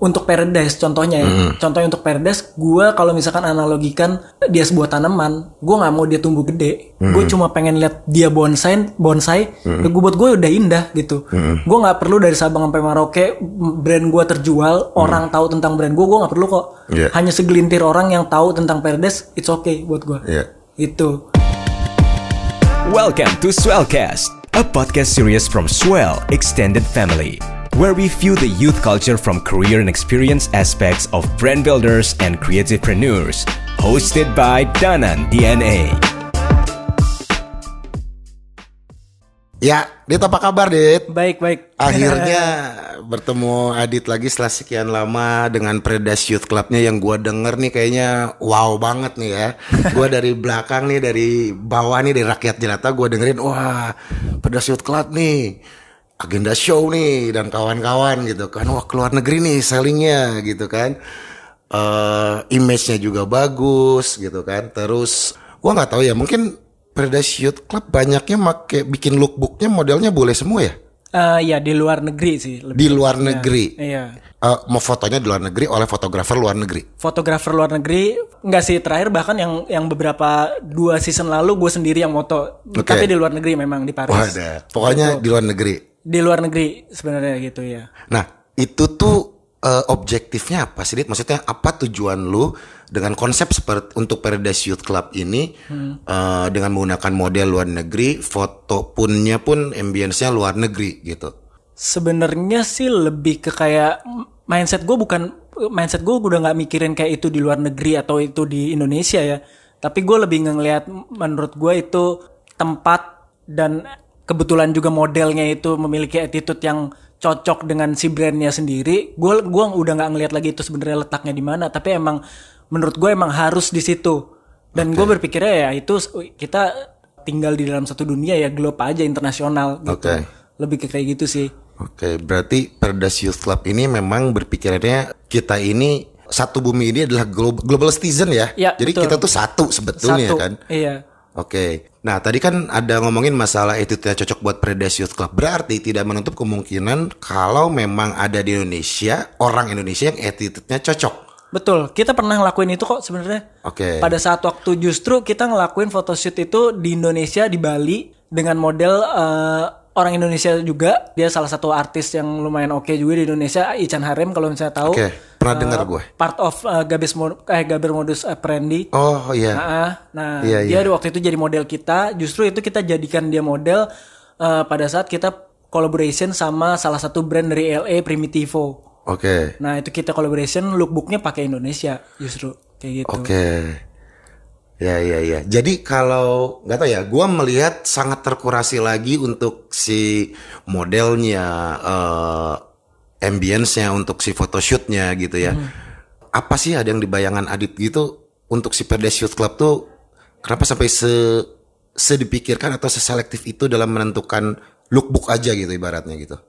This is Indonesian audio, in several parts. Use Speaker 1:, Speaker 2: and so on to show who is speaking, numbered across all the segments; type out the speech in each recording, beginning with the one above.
Speaker 1: untuk Paradise contohnya ya. Contohnya untuk Paradise, gue kalau misalkan analogikan dia sebuah tanaman, gue nggak mau dia tumbuh gede. Gue cuma pengen lihat dia bonsai, bonsai. ya gue buat gue udah indah gitu. Gue nggak perlu dari Sabang sampai Merauke brand gue terjual, orang tahu tentang brand gue, gue nggak perlu kok.
Speaker 2: Iya.
Speaker 1: Hanya segelintir orang yang tahu tentang Paradise, it's okay buat gue.
Speaker 2: Iya.
Speaker 1: Itu.
Speaker 3: Welcome to Swellcast, a podcast series from Swell Extended Family, where we view the youth culture from career and experience aspects of brand builders and creativepreneurs. Hosted by Danan DNA.
Speaker 2: Ya, Dit apa kabar, Dit?
Speaker 1: Baik baik.
Speaker 2: Akhirnya bertemu Adit lagi setelah sekian lama dengan Predas Youth Clubnya yang gua denger nih kayaknya wow banget nih ya. Gua dari belakang nih dari bawah nih dari rakyat jelata gua dengerin wah Predas Youth Club nih agenda show nih dan kawan-kawan gitu kan wah keluar negeri nih sellingnya gitu kan eh image-nya juga bagus gitu kan terus gua nggak tahu ya mungkin Predas Youth Club banyaknya make bikin lookbooknya modelnya boleh semua ya
Speaker 1: Eh, ya di luar negeri sih. Lebih.
Speaker 2: di luar negeri.
Speaker 1: Iya.
Speaker 2: Eh, mau fotonya di luar negeri oleh fotografer luar negeri.
Speaker 1: fotografer luar negeri nggak sih terakhir bahkan yang yang beberapa dua season lalu gue sendiri yang moto
Speaker 2: Oke.
Speaker 1: tapi di luar negeri memang di Paris
Speaker 2: Wah, ada. Pokoknya di luar negeri.
Speaker 1: Di luar negeri sebenarnya gitu ya
Speaker 2: Nah, itu tuh eh, objektifnya apa sih, Dit? Maksudnya apa tujuan lu dengan konsep seperti untuk Paradise Youth Club ini eh, dengan menggunakan model luar negeri, foto punnya pun ambience-nya luar negeri gitu.
Speaker 1: sebenarnya sih lebih ke kayak mindset gue bukan mindset gue udah nggak mikirin kayak itu di luar negeri atau itu di Indonesia ya tapi gue lebih ngelihat menurut gue itu tempat dan kebetulan juga modelnya itu memiliki attitude yang cocok dengan si brandnya sendiri gue gua udah nggak ngelihat lagi itu sebenarnya letaknya di mana tapi emang menurut gue emang harus di situ dan gue berpikirnya ya itu kita tinggal di dalam satu dunia ya globe aja internasional gitu
Speaker 2: Oke.
Speaker 1: lebih ke kayak gitu sih
Speaker 2: Oke, berarti Paradise Youth Club ini memang berpikirannya kita ini satu bumi ini adalah global, global citizen ya.
Speaker 1: Ya,
Speaker 2: Jadi
Speaker 1: betul.
Speaker 2: kita tuh satu sebetulnya
Speaker 1: satu
Speaker 2: kan.
Speaker 1: iya
Speaker 2: Oke. Nah, tadi kan ada ngomongin masalah itu tidak cocok buat Paradise Youth Club. Berarti tidak menutup kemungkinan kalau memang ada di Indonesia orang Indonesia yang attitude-nya cocok.
Speaker 1: betul kita pernah ngelakuin itu kok sebenarnya
Speaker 2: Oke.
Speaker 1: pada saat waktu justru kita ngelakuin photoshoot itu di Indonesia di Bali dengan model eh, orang Indonesia juga dia salah satu artis yang lumayan oke juga di Indonesia Ican Harem kalau misalnya tahu
Speaker 2: Oke, pernah
Speaker 1: Eh,
Speaker 2: dengar gue.
Speaker 1: part of eh, Gabes Mo- eh Gaber Modus Apprendi
Speaker 2: Oh iya.
Speaker 1: Nah, nah
Speaker 2: Iya,
Speaker 1: dia
Speaker 2: iya.
Speaker 1: waktu itu jadi model kita. Justru itu kita jadikan dia model eh, pada saat kita collaboration sama salah satu brand dari LA Primitivo.
Speaker 2: Oke.
Speaker 1: Nah itu kita collaboration lookbooknya pakai Indonesia justru kayak gitu.
Speaker 2: Oke. Ya ya ya. Jadi kalau nggak tahu ya, gua melihat sangat terkurasi lagi untuk si modelnya, eh ambience-nya, untuk si photoshootnya gitu ya. Apa sih ada yang di bayangan Adit gitu untuk si Paradise Youth Club tuh kenapa sampai se sedipikirkan atau seselektif itu dalam menentukan lookbook aja gitu ibaratnya gitu.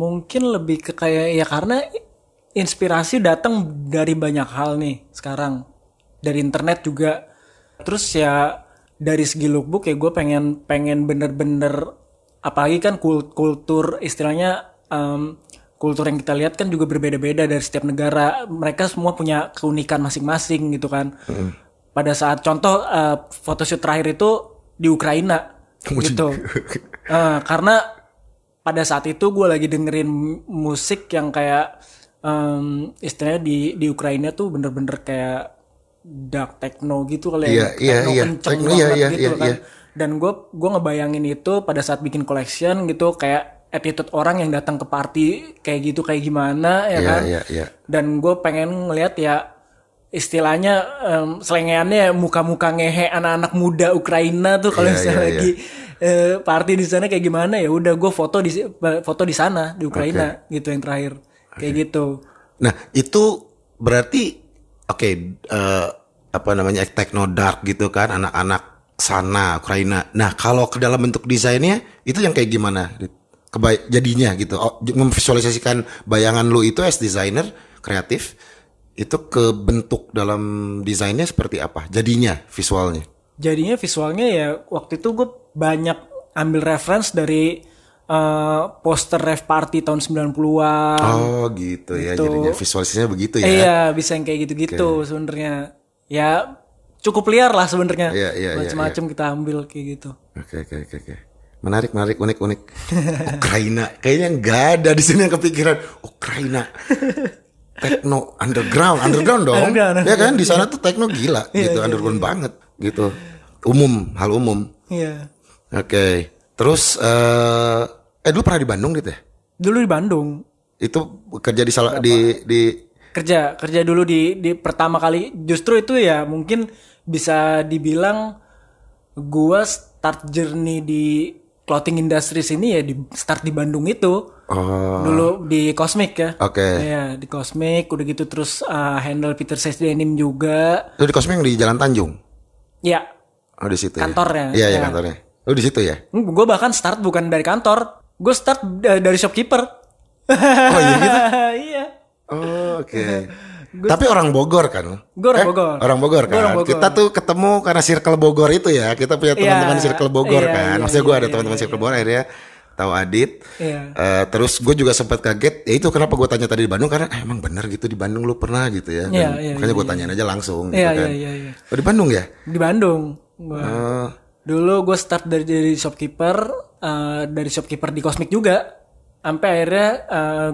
Speaker 1: Mungkin lebih ke kayak ya karena inspirasi datang dari banyak hal nih sekarang dari internet juga. Terus ya dari segi lookbook ya gue pengen pengen bener-bener apalagi kan kul- kultur istilahnya em, kultur yang kita lihat kan juga berbeda-beda dari setiap negara. Mereka semua punya keunikan masing-masing gitu kan. Pada saat contoh eh, photoshoot terakhir itu di Ukraina gitu. Eh, karena pada saat itu gue lagi dengerin musik yang kayak em, istilahnya di di Ukraina tuh bener-bener kayak dark techno gitu kali
Speaker 2: Iya,
Speaker 1: ya,
Speaker 2: iya,
Speaker 1: techno
Speaker 2: iya.
Speaker 1: kenceng
Speaker 2: Techno,
Speaker 1: banget
Speaker 2: iya, iya,
Speaker 1: gitu
Speaker 2: iya,
Speaker 1: kan.
Speaker 2: iya.
Speaker 1: Dan gue gue ngebayangin itu pada saat bikin collection gitu kayak attitude orang yang datang ke party kayak gitu kayak gimana ya
Speaker 2: Iya,
Speaker 1: kan.
Speaker 2: iya, iya.
Speaker 1: Dan gue pengen ngelihat ya istilahnya em, selengeannya muka-muka ngehe anak-anak muda Ukraina tuh kalau
Speaker 2: Iya,
Speaker 1: misalnya
Speaker 2: iya,
Speaker 1: lagi eh, party di sana kayak gimana ya udah gue foto di foto di sana di Ukraina gitu yang terakhir kayak gitu
Speaker 2: Nah, itu berarti oke eh, apa namanya techno dark gitu kan anak-anak sana Ukraina. Nah, kalau ke dalam bentuk desainnya itu yang kayak gimana? Kebay jadinya gitu. Oh, memvisualisasikan bayangan lu itu as designer kreatif itu ke bentuk dalam desainnya seperti apa? Jadinya visualnya.
Speaker 1: jadinya visualnya ya waktu itu gue banyak ambil reference dari eh, poster rave party tahun 90-an.
Speaker 2: Oh gitu ya, jadinya visualisasinya begitu ya.
Speaker 1: Iya, bisa yang kayak gitu-gitu sebenarnya. Ya cukup liar lah sebenarnya.
Speaker 2: Iya, iya, iya,
Speaker 1: Macam-macam kita ambil kayak gitu.
Speaker 2: Oke oke oke oke. Menarik menarik unik unik. Ukraina kayaknya nggak ada di sini yang kepikiran Ukraina. Techno underground, underground dong.
Speaker 1: Underground,
Speaker 2: Ya kan di sana tuh techno gila gitu, underground banget gitu. Umum, hal umum.
Speaker 1: Iya.
Speaker 2: Oke. Terus eh eh dulu pernah di Bandung gitu ya?
Speaker 1: Dulu di Bandung
Speaker 2: Itu kerja di salah di di
Speaker 1: kerja kerja dulu di di pertama kali justru itu ya mungkin bisa dibilang gua start journey di clothing industry sini ya di start di Bandung itu
Speaker 2: Oh,
Speaker 1: dulu di Cosmic ya
Speaker 2: oke.
Speaker 1: Iya di Cosmic udah gitu terus uh, handle Peter Says Denim juga
Speaker 2: Lu di Kosming di Jalan Tanjung.
Speaker 1: ya
Speaker 2: Oh di situ.
Speaker 1: Kantornya,
Speaker 2: Ya? Iya, iya
Speaker 1: ya.
Speaker 2: kantornya. Lu di situ ya?
Speaker 1: gue bahkan start bukan dari kantor gue start da- dari shopkeeper
Speaker 2: Oh iya gitu.
Speaker 1: iya
Speaker 2: Oh, oke. Tapi orang Bogor kan?
Speaker 1: Gua orang
Speaker 2: Eh,
Speaker 1: Bogor.
Speaker 2: Orang Bogor
Speaker 1: Gua
Speaker 2: kan.
Speaker 1: orang Bogor.
Speaker 2: Kita tuh ketemu karena circle Bogor itu ya. Kita punya teman-teman
Speaker 1: Iya,
Speaker 2: circle Bogor
Speaker 1: iya,
Speaker 2: kan.
Speaker 1: iya,
Speaker 2: Maksudnya gue
Speaker 1: iya,
Speaker 2: ada
Speaker 1: iya,
Speaker 2: teman-teman circle Bogor akhirnya tahu Adit.
Speaker 1: Iya.
Speaker 2: Eh, terus gue juga sempat kaget. Ya itu kenapa gue tanya tadi di Bandung karena eh, emang bener gitu di Bandung lu pernah gitu ya. Dan
Speaker 1: Iya, iya,
Speaker 2: makanya
Speaker 1: iya,
Speaker 2: gue tanyain aja langsung
Speaker 1: iya
Speaker 2: gitu
Speaker 1: iya
Speaker 2: kan.
Speaker 1: iya iya
Speaker 2: Oh, di Bandung ya?
Speaker 1: di Bandung gua.
Speaker 2: Oh,
Speaker 1: dulu gue start dari dari shopkeeper eh, dari shopkeeper di Cosmic juga sampai akhirnya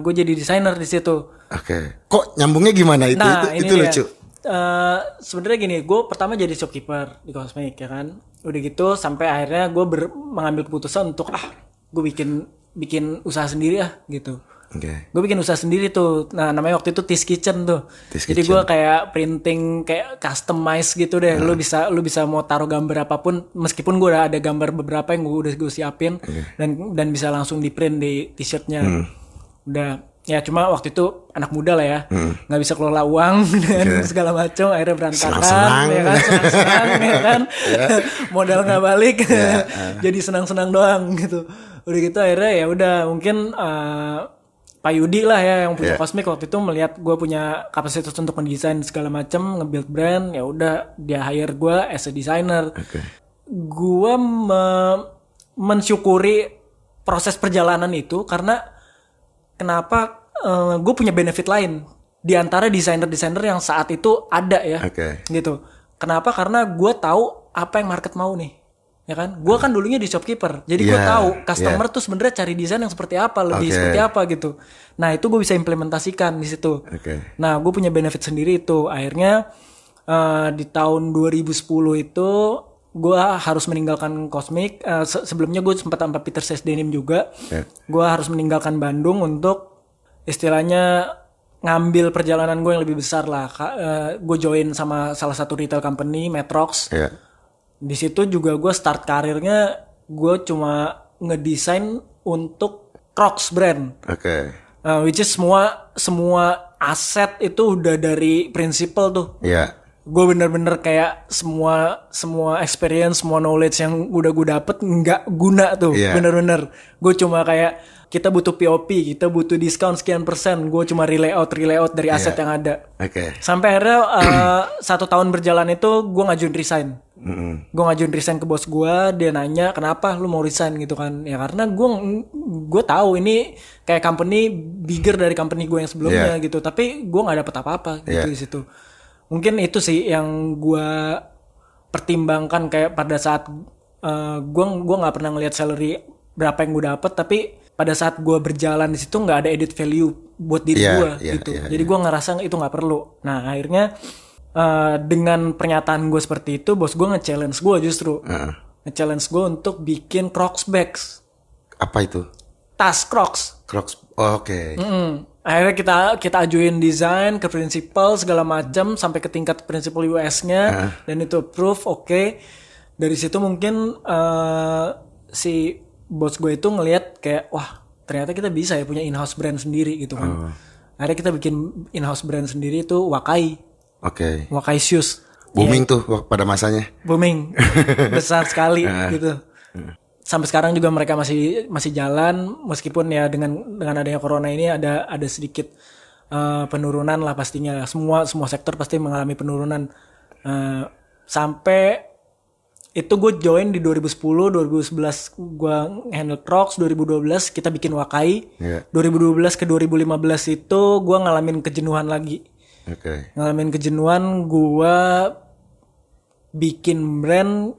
Speaker 1: gue jadi desainer di situ
Speaker 2: oke. Kok nyambungnya gimana itu?
Speaker 1: nah
Speaker 2: itu
Speaker 1: ini
Speaker 2: itu
Speaker 1: dia.
Speaker 2: lucu.
Speaker 1: Eh, sebenarnya gini gue pertama jadi shopkeeper di Cosmic ya kan udah gitu sampai akhirnya gue mengambil keputusan untuk ah gue bikin bikin usaha sendiri ah gitu
Speaker 2: Oke.
Speaker 1: gue bikin usaha sendiri tuh. Nah namanya waktu itu Tis Kitchen tuh.
Speaker 2: Tis
Speaker 1: jadi gue kayak printing kayak customize gitu deh. Lu bisa lu bisa mau taruh gambar apa pun meskipun gue udah ada gambar beberapa yang gue udah gue siapin dan dan bisa langsung di print di t-shirtnya. Udah. Ya cuma waktu itu anak muda lah ya. Nggak bisa kelola uang dan segala macam akhirnya berantakan
Speaker 2: Senang-senang.
Speaker 1: ya kan? Senang-senang ya kan? Modal nggak balik. Jadi senang-senang doang gitu. Udah gitu akhirnya ya udah mungkin eh, Pak Yudi lah ya yang punya Cosmic waktu itu melihat gue punya kapasitas untuk mendesain segala macam nge-build brand ya udah dia hire gue as a designer.
Speaker 2: Oke.
Speaker 1: gue me- mensyukuri proses perjalanan itu karena kenapa gue punya benefit lain di antara desainer-desainer yang saat itu ada ya
Speaker 2: Oke.
Speaker 1: gitu. Kenapa? Karena gue tahu apa yang market mau nih ya kan gue kan dulunya di shopkeeper jadi gue
Speaker 2: Yeah,
Speaker 1: tahu customer tuh sebenarnya cari desain yang seperti apa lebih
Speaker 2: Oke.
Speaker 1: seperti apa gitu nah itu gue bisa implementasikan di situ
Speaker 2: Oke.
Speaker 1: Nah, gue punya benefit sendiri itu. Akhirnya eh, di tahun 2010 itu gue harus meninggalkan Cosmic. Eh, se- sebelumnya gue sempat sama Peter Says Denim juga.
Speaker 2: Ya.
Speaker 1: Gue harus meninggalkan Bandung untuk istilahnya ngambil perjalanan gue yang lebih besar lah. gue join sama salah satu retail company, Metrox.
Speaker 2: Ya.
Speaker 1: Di situ juga gue start karirnya gue cuma ngedesain untuk Crocs brand.
Speaker 2: Oke.
Speaker 1: Uh, which is semua semua aset itu udah dari prinsipal tuh.
Speaker 2: Ya.
Speaker 1: Gue bener-bener kayak semua semua experience, semua knowledge yang udah gue dapet nggak guna tuh.
Speaker 2: Iya.
Speaker 1: Bener-bener. Gue cuma kayak kita butuh POP, kita butuh diskon sekian persen. Gue cuma relayout relayout dari
Speaker 2: Iya.
Speaker 1: aset yang ada.
Speaker 2: Oke.
Speaker 1: Sampai akhirnya uh, satu tahun berjalan itu gue ngajuin resign.
Speaker 2: Mm-mm.
Speaker 1: Gue ngajuin resign ke bos gue, dia nanya kenapa lu mau resign gitu kan? Ya karena gue gue tahu ini kayak company bigger dari company gue yang sebelumnya gitu, tapi gue nggak dapet apa-apa gitu
Speaker 2: Yeah.
Speaker 1: di situ. Mungkin itu sih yang gue pertimbangkan kayak pada saat uh, gue gua nggak pernah ngelihat salary berapa yang gue dapet, tapi pada saat gue berjalan di situ nggak ada edit value buat diri
Speaker 2: Yeah,
Speaker 1: gue
Speaker 2: yeah,
Speaker 1: gitu.
Speaker 2: yeah,
Speaker 1: Jadi gue ngerasa itu nggak perlu. Nah akhirnya eh, dengan pernyataan gue seperti itu, bos gue nge-challenge gue justru.
Speaker 2: Heeh.
Speaker 1: Nge-challenge gue untuk bikin Crocs bags.
Speaker 2: Apa itu?
Speaker 1: Tas Crocs.
Speaker 2: Crocs. Oh, Oke.
Speaker 1: Mm. Akhirnya kita kita ajuin desain ke prinsipal segala macam sampai ke tingkat prinsipal US-nya dan itu approve oke. Dari situ mungkin eh, si bos gue itu ngelihat kayak wah ternyata kita bisa ya punya in-house brand sendiri gitu kan. Akhirnya kita bikin in-house brand sendiri itu Wakai.
Speaker 2: Oke.
Speaker 1: Wakai Shoes.
Speaker 2: Booming tuh wak- pada masanya.
Speaker 1: booming besar sekali gitu sampai sekarang juga mereka masih masih jalan meskipun ya dengan dengan adanya corona ini ada ada sedikit eh, penurunan lah pastinya semua semua sektor pasti mengalami penurunan Eh, sampai itu gue join di 2010, 2011 gue handle Crocs, 2012 kita bikin Wakai,
Speaker 2: Iya.
Speaker 1: 2012 ke 2015 itu gue ngalamin kejenuhan lagi.
Speaker 2: Oke.
Speaker 1: Ngalamin kejenuhan gue bikin brand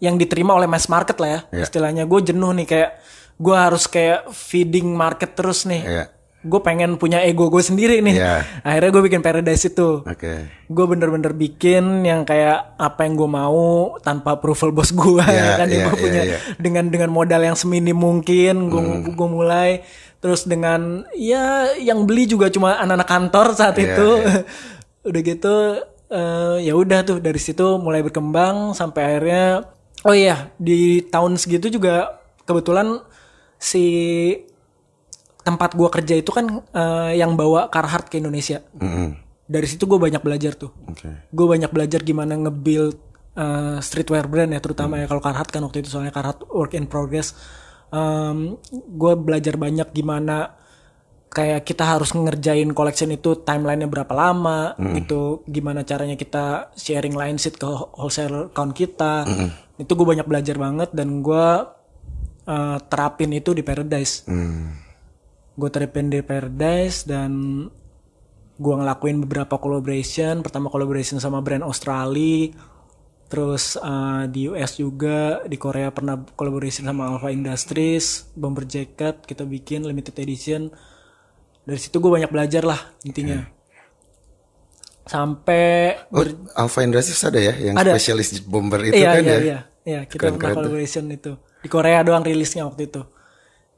Speaker 1: yang diterima oleh mass market lah ya.
Speaker 2: Iya.
Speaker 1: Istilahnya gue jenuh nih kayak gue harus kayak feeding market terus nih.
Speaker 2: Iya.
Speaker 1: Gue pengen punya ego gue sendiri nih.
Speaker 2: Iya.
Speaker 1: Akhirnya gue bikin Paradise itu
Speaker 2: Oke.
Speaker 1: gue bener-bener bikin yang kayak apa yang gue mau tanpa approval bos gue
Speaker 2: Iya,
Speaker 1: kan
Speaker 2: iya,
Speaker 1: gue
Speaker 2: iya,
Speaker 1: punya
Speaker 2: iya.
Speaker 1: dengan dengan modal yang seminim mungkin gue
Speaker 2: Hmm.
Speaker 1: gue mulai terus dengan ya yang beli juga cuma anak-anak kantor saat
Speaker 2: Iya,
Speaker 1: itu. udah gitu eh, ya udah tuh dari situ mulai berkembang sampai akhirnya oh iya di tahun segitu juga kebetulan si tempat gua kerja itu kan eh, yang bawa Carhartt ke Indonesia.
Speaker 2: Mm-mm.
Speaker 1: dari situ gue banyak belajar tuh.
Speaker 2: Oke.
Speaker 1: gue banyak belajar gimana nge-build uh, streetwear brand ya terutama ya kalau Carhartt kan waktu itu soalnya Carhartt work in progress gue belajar banyak gimana kayak kita harus ngerjain collection itu timelinenya berapa lama gitu. Gimana caranya kita sharing line sheet ke wholesale account kita. Itu gue banyak belajar banget dan gue uh, terapin itu di Paradise.
Speaker 2: Hmm.
Speaker 1: gue terapin di Paradise dan gue ngelakuin beberapa collaboration. Pertama collaboration sama brand Australia terus uh, di US juga di Korea pernah collaboration sama Alpha Industries bomber jacket kita bikin limited edition dari situ gue banyak belajar lah intinya sampai
Speaker 2: Oh, Alpha Industries ada ya yang
Speaker 1: Ada.
Speaker 2: spesialis bomber itu
Speaker 1: iya
Speaker 2: kan
Speaker 1: iya
Speaker 2: ya?
Speaker 1: iya iya kita
Speaker 2: Keren-keren
Speaker 1: pernah
Speaker 2: tuh.
Speaker 1: collaboration itu di Korea doang rilisnya waktu itu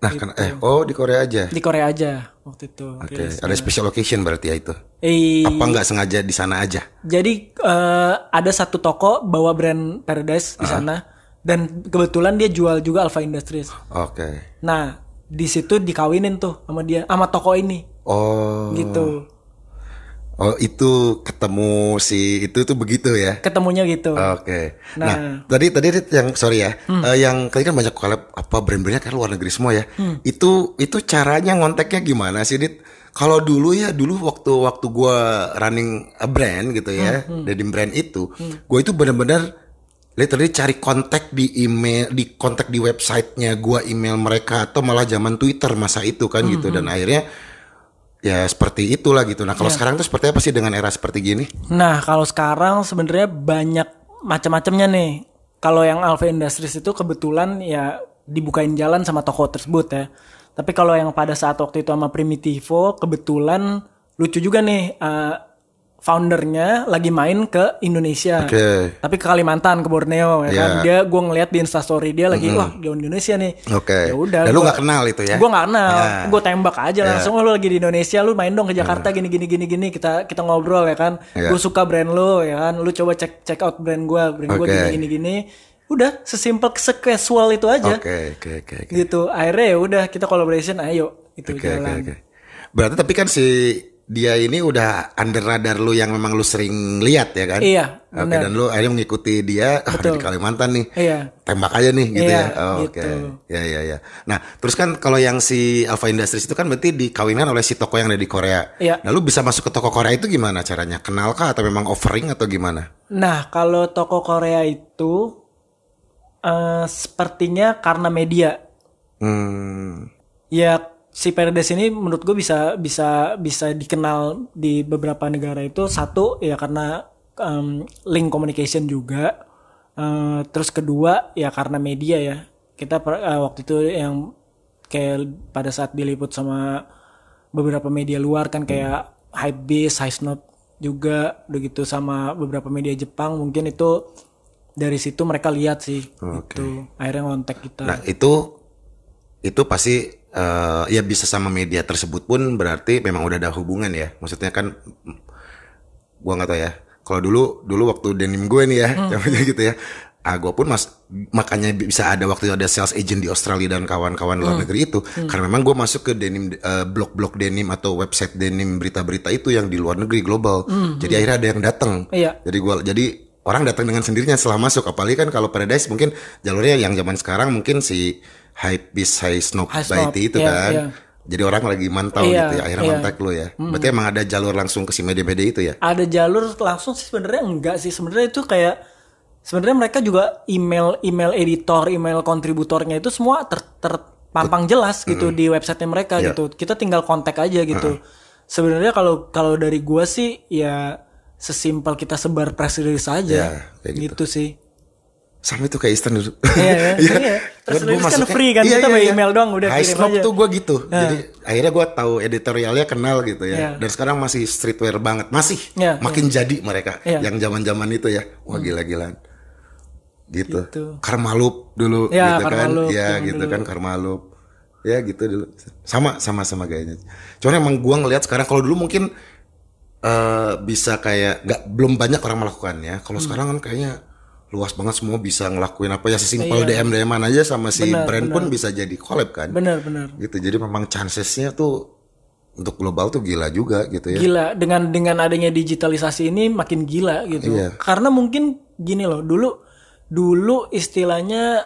Speaker 2: Nah, kan eh oh di Korea aja.
Speaker 1: di Korea aja waktu itu
Speaker 2: Oke,
Speaker 1: rilisnya.
Speaker 2: ada special occasion berarti ya itu.
Speaker 1: Eh,
Speaker 2: Apa nggak sengaja di sana aja?
Speaker 1: Jadi eh, ada satu toko bawa brand Paradise di sana dan kebetulan dia jual juga Alpha Industries.
Speaker 2: Oke.
Speaker 1: Nah di situ dikawinin tuh sama dia sama toko ini
Speaker 2: Oh.
Speaker 1: gitu.
Speaker 2: Oh, itu ketemu si itu tuh begitu ya.
Speaker 1: Ketemunya gitu.
Speaker 2: Oke. Nah,
Speaker 1: Nah. Hmm.
Speaker 2: tadi tadi yang sorry ya, eh, yang tadi kan banyak collab apa brand-brandnya kan luar negeri semua ya.
Speaker 1: Hmm.
Speaker 2: Itu itu caranya ngonteknya gimana sih, Dit? Kalau dulu ya dulu waktu waktu gua running a brand gitu ya,
Speaker 1: Hmm,
Speaker 2: dari brand itu, gua itu benar-benar literally cari kontak di email, di kontak di websitenya gua email mereka atau malah zaman Twitter masa itu kan gitu
Speaker 1: Hmm,
Speaker 2: dan akhirnya ya seperti itulah gitu. Nah, kalau
Speaker 1: Iya.
Speaker 2: sekarang tuh seperti apa sih dengan era seperti gini?
Speaker 1: Nah kalau sekarang sebenarnya banyak macam-macamnya nih. Kalau yang Alpha Industries itu kebetulan ya dibukain jalan sama toko tersebut ya. Tapi kalau yang pada saat waktu itu sama Primitivo kebetulan lucu juga nih. eh, foundernya lagi main ke Indonesia.
Speaker 2: Oke.
Speaker 1: Tapi ke Kalimantan, ke Borneo ya kan.
Speaker 2: Iya.
Speaker 1: Dia gue ngeliat di Instastory dia lagi wah di Indonesia nih.
Speaker 2: Oke.
Speaker 1: Ya udah.
Speaker 2: Dan lu
Speaker 1: gua-
Speaker 2: nggak kenal itu ya?
Speaker 1: Gue nggak kenal.
Speaker 2: Ya.
Speaker 1: Gue tembak aja langsung "Oh, lu lagi di Indonesia, lu main dong ke Jakarta gini gini gini gini kita kita ngobrol ya kan.
Speaker 2: Ya.
Speaker 1: Gue suka brand lu ya kan. Lu coba cek check out brand gue, brand gue
Speaker 2: Oke.
Speaker 1: gini gini gini. Udah sesimpel secasual itu aja.
Speaker 2: Oke, oke, oke. oke.
Speaker 1: Gitu. Akhirnya ya udah kita collaboration ayo itu
Speaker 2: oke,
Speaker 1: jalan.
Speaker 2: oke. Berarti tapi kan si dia ini udah under radar lu yang memang lu sering lihat ya kan?
Speaker 1: Iya,
Speaker 2: Oke,
Speaker 1: benar.
Speaker 2: dan lu akhirnya mengikuti dia
Speaker 1: Betul.
Speaker 2: di Kalimantan nih.
Speaker 1: Iya.
Speaker 2: Tembak aja nih gitu
Speaker 1: Iya,
Speaker 2: ya. Oh, Oke.
Speaker 1: gitu.
Speaker 2: Ya, ya, ya. Nah, terus kan kalau yang si Alpha Industries itu kan berarti dikawinkan oleh si toko yang ada di Korea.
Speaker 1: Iya.
Speaker 2: Nah, lu bisa masuk ke toko Korea itu gimana caranya? Kenal kah atau memang offering atau gimana?
Speaker 1: Nah, kalau toko Korea itu eh, sepertinya karena media.
Speaker 2: Hmm.
Speaker 1: Ya si Paradise ini menurut gue bisa bisa bisa dikenal di beberapa negara itu. Satu ya karena em, link communication juga. Eh, terus kedua ya karena media ya. Kita eh, waktu itu yang kayak pada saat diliput sama beberapa media luar kan kayak Hypebeast, High Snob juga begitu sama beberapa media Jepang. Mungkin itu dari situ mereka lihat sih gitu. Akhirnya ngontek kita.
Speaker 2: Nah itu itu pasti eh, ya bisa sama media tersebut pun berarti memang udah ada hubungan ya. Maksudnya kan gua nggak tahu ya. Kalau dulu dulu waktu denim gue nih ya, zamannya gitu ya. Ah, gue pun mas makanya bisa ada waktu itu ada sales agent di Australia dan kawan-kawan luar negeri itu karena memang gue masuk ke denim eh, blog-blog denim atau website denim berita-berita itu yang di luar negeri global. Jadi akhirnya ada yang datang.
Speaker 1: Iya.
Speaker 2: Jadi gua jadi orang datang dengan sendirinya setelah masuk apalagi kan kalau Paradise mungkin jalurnya yang zaman sekarang mungkin si Hype Beast High Snob Society itu
Speaker 1: iya,
Speaker 2: kan.
Speaker 1: iya.
Speaker 2: Jadi orang lagi mantau
Speaker 1: Iya,
Speaker 2: gitu ya akhirnya
Speaker 1: iya.
Speaker 2: kontak lo ya. Berarti emang ada jalur langsung ke si media-media itu ya.
Speaker 1: ada jalur langsung sih sebenarnya enggak sih sebenarnya itu kayak sebenarnya mereka juga email email editor email kontributornya itu semua ter, terpampang jelas gitu di websitenya mereka
Speaker 2: Iya.
Speaker 1: gitu kita tinggal kontak aja gitu sebenarnya kalau kalau dari gua sih ya sesimpel kita sebar press release aja
Speaker 2: Ya, kayak
Speaker 1: gitu. sih
Speaker 2: sama itu kayak Eastern dulu.
Speaker 1: Iya, iya. Iya. Terus
Speaker 2: Gua
Speaker 1: nulis kan free kan, kita by email doang, udah
Speaker 2: High
Speaker 1: kirim aja.
Speaker 2: tuh gue gitu. Jadi akhirnya gue tahu editorialnya kenal gitu ya.
Speaker 1: Iya.
Speaker 2: Dan sekarang masih streetwear banget, masih
Speaker 1: Iya,
Speaker 2: makin jadi mereka
Speaker 1: Iya.
Speaker 2: yang zaman-zaman itu ya. Wah gila-gilaan. Gitu.
Speaker 1: Gitu.
Speaker 2: Karmalup dulu
Speaker 1: Iya,
Speaker 2: gitu kan. Iya
Speaker 1: zaman
Speaker 2: gitu
Speaker 1: dulu.
Speaker 2: kan Karmalup. Ya gitu dulu. Sama sama sama gayanya. Cuman emang gua ngelihat sekarang kalau dulu mungkin eh bisa kayak nggak belum banyak orang melakukannya.
Speaker 1: Hmm.
Speaker 2: Kalau sekarang kan kayaknya luas banget semua bisa ngelakuin apa ya sesimpel DM DM aja sama si
Speaker 1: Benar,
Speaker 2: brand pun bisa jadi collab kan.
Speaker 1: benar-benar
Speaker 2: Gitu. Jadi memang chancesnya tuh untuk global tuh gila juga gitu ya.
Speaker 1: gila dengan dengan adanya digitalisasi ini makin gila gitu
Speaker 2: Iya.
Speaker 1: karena mungkin gini loh dulu dulu istilahnya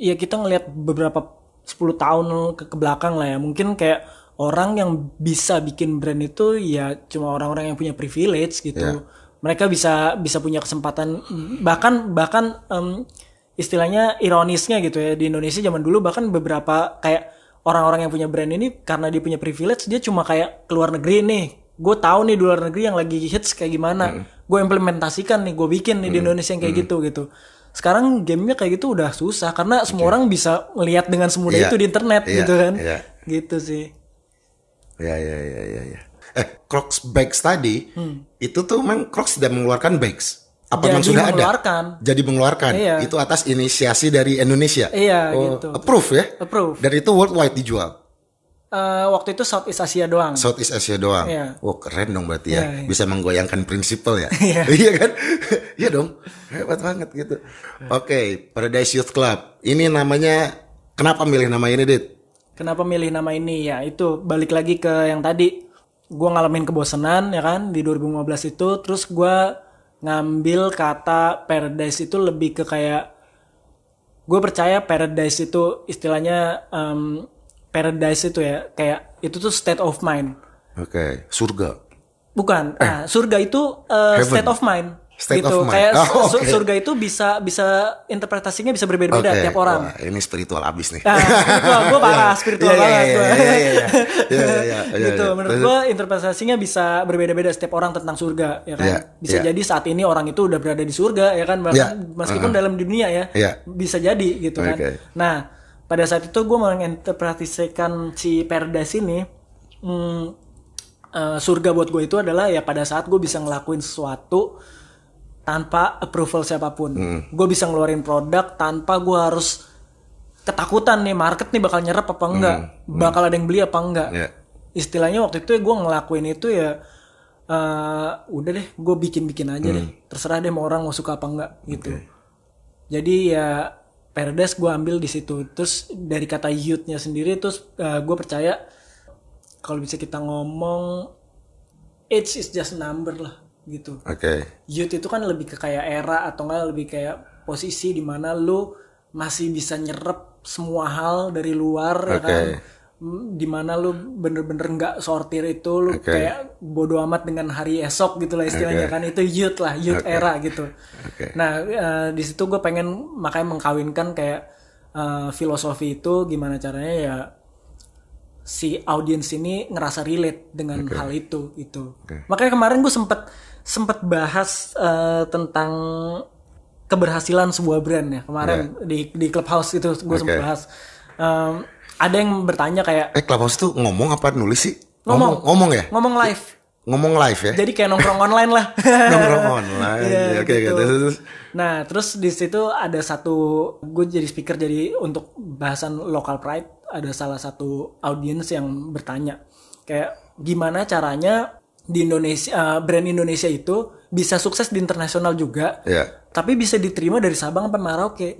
Speaker 1: ya kita ngelihat beberapa 10 tahun ke, ke belakang lah ya mungkin kayak orang yang bisa bikin brand itu ya cuma orang-orang yang punya privilege gitu.
Speaker 2: Iya.
Speaker 1: mereka bisa bisa punya kesempatan bahkan bahkan em, istilahnya ironisnya gitu ya. Di Indonesia zaman dulu bahkan beberapa kayak orang-orang yang punya brand ini karena dia punya privilege dia cuma kayak keluar negeri nih. Gue tahu nih di luar negeri yang lagi hits kayak gimana. Gue implementasikan nih gue bikin nih di Indonesia yang kayak gitu gitu. Sekarang gamenya kayak gitu udah susah karena semua orang bisa melihat dengan semudah
Speaker 2: Iya.
Speaker 1: itu di internet
Speaker 2: Iya,
Speaker 1: gitu kan.
Speaker 2: Iya.
Speaker 1: gitu sih
Speaker 2: Ya ya ya ya ya. Eh Crocs bags tadi itu tuh memang Crocs tidak mengeluarkan bags. Apa memang
Speaker 1: Hmm.
Speaker 2: Sudah
Speaker 1: mengeluarkan.
Speaker 2: ada? Jadi mengeluarkan.
Speaker 1: Iya.
Speaker 2: Itu atas inisiasi dari Indonesia.
Speaker 1: Iya,
Speaker 2: Oh,
Speaker 1: gitu.
Speaker 2: Approve ya?
Speaker 1: Approve.
Speaker 2: Dan itu worldwide dijual.
Speaker 1: Eh, waktu itu Southeast Asia doang
Speaker 2: Southeast Asia doang.
Speaker 1: Iya.
Speaker 2: Oh keren dong berarti ya.
Speaker 1: Iya, iya.
Speaker 2: Bisa menggoyangkan prinsipal ya.
Speaker 1: Iya.
Speaker 2: iya kan? Iya dong. Hebat banget gitu. Oke, Paradise Youth Club. Ini namanya kenapa milih nama ini, Dit?
Speaker 1: Kenapa milih nama ini? Ya itu balik lagi ke yang tadi. Gue ngalamin kebosanan ya kan di 2015 itu. Terus gue ngambil kata paradise itu lebih ke kayak gue percaya paradise itu istilahnya em, paradise itu ya kayak itu tuh state of mind.
Speaker 2: Oke, surga.
Speaker 1: Bukan, nah, surga itu uh,
Speaker 2: Heaven.
Speaker 1: state of mind.
Speaker 2: State
Speaker 1: gitu.
Speaker 2: of mind.
Speaker 1: Kayak
Speaker 2: Oh, oke.
Speaker 1: surga itu bisa bisa interpretasinya bisa berbeda-beda
Speaker 2: Oke,
Speaker 1: tiap orang.
Speaker 2: Wah, ini spiritual abis nih.
Speaker 1: Nah, spiritual, gue parah spiritual banget. gitu. Menurut gue interpretasinya bisa berbeda-beda setiap orang tentang surga, ya kan.
Speaker 2: Iya,
Speaker 1: bisa
Speaker 2: iya.
Speaker 1: jadi saat ini orang itu udah berada di surga, ya kan. Bahkan
Speaker 2: Iya,
Speaker 1: meskipun dalam dunia ya,
Speaker 2: Iya.
Speaker 1: bisa jadi gitu kan.
Speaker 2: Oke.
Speaker 1: Nah, pada saat itu gue menginterpretasikan si paradise ini, hmm, eh, surga buat gue itu adalah ya pada saat gue bisa ngelakuin sesuatu tanpa approval siapa pun.
Speaker 2: Hmm.
Speaker 1: Gue bisa ngeluarin produk tanpa gue harus ketakutan nih market nih bakal nyerap apa enggak, bakal ada yang beli apa enggak.
Speaker 2: Hmm. Iya.
Speaker 1: Istilahnya waktu itu gue ngelakuin itu ya eh, udah deh gue bikin-bikin aja deh.
Speaker 2: Hmm.
Speaker 1: Terserah deh mau orang mau suka apa enggak gitu. Jadi ya Paradise gue ambil di situ. Terus dari kata youth-nya sendiri terus gue percaya kalau bisa kita ngomong age is just number lah gitu
Speaker 2: Oke.
Speaker 1: youth itu kan lebih ke kayak era atau enggak lebih kayak posisi di mana lu masih bisa nyerap semua hal dari luar ya
Speaker 2: Oke.
Speaker 1: kan Mm, di mana lu bener-bener nggak sortir itu lu
Speaker 2: Oke.
Speaker 1: kayak bodo amat dengan hari esok gitu lah istilahnya
Speaker 2: Oke.
Speaker 1: kan itu youth lah youth era gitu
Speaker 2: Oke.
Speaker 1: nah eh, di situ gue pengen makanya mengkawinkan kayak eh, filosofi itu gimana caranya ya si audiens ini ngerasa relate dengan hal itu itu makanya kemarin gue sempet sempet bahas eh, tentang keberhasilan sebuah brand ya kemarin di di clubhouse itu gue sempet
Speaker 2: Iya. Oke.
Speaker 1: bahas Em, ada yang bertanya kayak
Speaker 2: Eh Clubhouse tuh ngomong apa nulis sih?
Speaker 1: Ngomong.
Speaker 2: Ngomong ya?
Speaker 1: ngomong live
Speaker 2: Ngomong live ya?
Speaker 1: jadi kayak nongkrong online lah
Speaker 2: Nongkrong online.
Speaker 1: Iya,
Speaker 2: Oke, oke.
Speaker 1: gitu.
Speaker 2: Terus.
Speaker 1: Nah, terus di situ ada satu gue jadi speaker jadi untuk bahasan local pride ada salah satu audiens yang bertanya kayak gimana caranya di Indonesia eh, brand Indonesia itu bisa sukses di internasional juga,
Speaker 2: Ya.
Speaker 1: tapi bisa diterima dari Sabang sampai Merauke.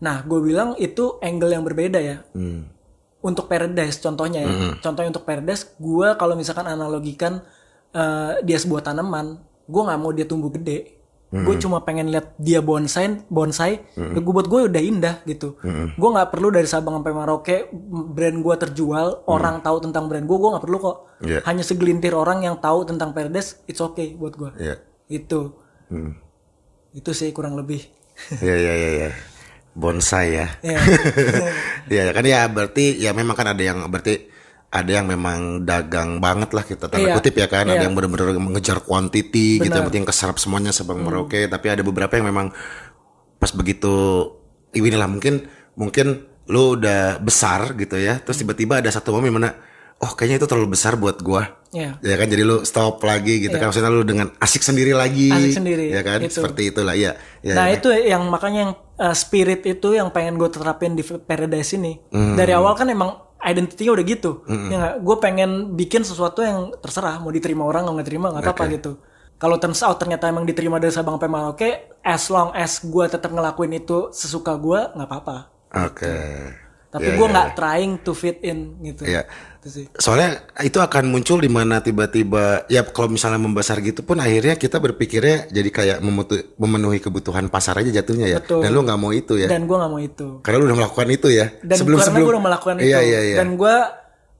Speaker 1: Nah, gue bilang itu angle yang berbeda ya.
Speaker 2: Hmm.
Speaker 1: Untuk Paradise contohnya ya. Contohnya untuk Paradise, gue kalau misalkan analogikan eh, dia sebuah tanaman, gue nggak mau dia tumbuh gede. Gue cuma pengen lihat dia bonsai, bonsai. ya Gue buat gue udah indah gitu. Gue nggak perlu dari Sabang sampai Merauke brand gue terjual, orang tahu tentang brand gue, gue nggak perlu kok.
Speaker 2: Iya.
Speaker 1: Hanya segelintir orang yang tahu tentang Paradise, it's okay buat gue.
Speaker 2: Iya.
Speaker 1: Itu. Itu sih kurang lebih.
Speaker 2: Iya iya iya ya. Bonsai ya.
Speaker 1: Iya.
Speaker 2: Iya kan ya berarti ya memang kan ada yang berarti ada yang memang dagang banget lah kita tanda
Speaker 1: Iya,
Speaker 2: kutip ya kan ada
Speaker 1: iya.
Speaker 2: yang benar-benar mengejar quantity gitu yang penting keserap semuanya sebang
Speaker 1: Hmm.
Speaker 2: Merauke tapi ada beberapa yang memang pas begitu inilah mungkin mungkin lu udah besar gitu ya terus
Speaker 1: Hmm.
Speaker 2: tiba-tiba ada satu momen mana oh kayaknya itu terlalu besar buat gua
Speaker 1: Iya.
Speaker 2: ya kan jadi lu stop lagi gitu kan maksudnya lu dengan asik sendiri lagi
Speaker 1: Asik sendiri,
Speaker 2: ya kan
Speaker 1: itu.
Speaker 2: seperti itulah ya, ya
Speaker 1: Nah
Speaker 2: ya.
Speaker 1: itu yang makanya yang uh, spirit itu yang pengen gue terapin di Paradise ini.
Speaker 2: Hmm.
Speaker 1: Dari awal kan emang identitinya udah gitu. Ya nggak? Gue pengen bikin sesuatu yang terserah mau diterima orang nggak terima nggak apa-apa gitu. Kalau turns out ternyata emang diterima dari Sabang sampai Merauke, as long as gue tetap ngelakuin itu sesuka gue nggak apa-apa.
Speaker 2: oke
Speaker 1: Tapi
Speaker 2: Ya,
Speaker 1: gue
Speaker 2: ya,
Speaker 1: nggak trying to fit in gitu.
Speaker 2: Iya.
Speaker 1: Itu sih.
Speaker 2: Soalnya itu akan muncul di mana tiba-tiba ya kalau misalnya membesar gitu pun akhirnya kita berpikirnya jadi kayak memutu- memenuhi kebutuhan pasar aja jatuhnya ya.
Speaker 1: Betul.
Speaker 2: Dan lu nggak mau itu ya.
Speaker 1: Dan gue nggak mau itu.
Speaker 2: Karena lu udah melakukan itu ya.
Speaker 1: dan
Speaker 2: sebelum
Speaker 1: karena
Speaker 2: sebelum
Speaker 1: gue udah melakukan itu
Speaker 2: Iya iya iya.
Speaker 1: dan gue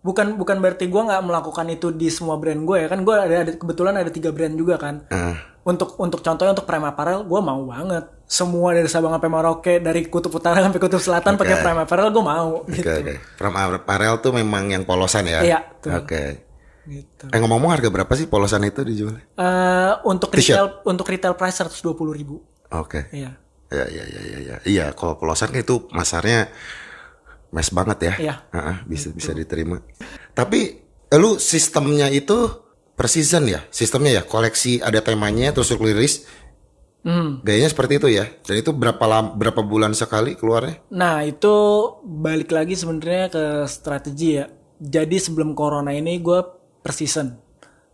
Speaker 1: bukan bukan berarti gue nggak melakukan itu di semua brand gue ya kan gue ada, ada kebetulan ada tiga brand juga kan
Speaker 2: Ah,
Speaker 1: untuk untuk contohnya untuk Prime Apparel gue mau banget semua dari Sabang sampai Merauke dari kutub utara sampai kutub selatan pakai Prime Apparel gue mau
Speaker 2: Oke
Speaker 1: gitu
Speaker 2: oke. From apparel tuh memang yang polosan ya.
Speaker 1: Iya.
Speaker 2: Oke.
Speaker 1: gitu
Speaker 2: Eh ngomong-ngomong harga berapa sih polosan itu dijual?
Speaker 1: Eh, untuk retail untuk retail price 120 ribu
Speaker 2: Oke.
Speaker 1: iya
Speaker 2: Iya iya iya iya iya. Iya, kalau polosan kan itu masarnya mes banget ya.
Speaker 1: Iya.
Speaker 2: Ah, ah, bisa bisa diterima. Tapi eh, lu sistemnya itu per season ya? Sistemnya ya koleksi ada temanya terus lu rilis.
Speaker 1: Hmm.
Speaker 2: Gayanya seperti itu ya. Dan itu berapa lam, berapa bulan sekali keluarnya?
Speaker 1: Nah itu balik lagi sebenarnya ke strategi ya. Jadi sebelum corona ini gue per season,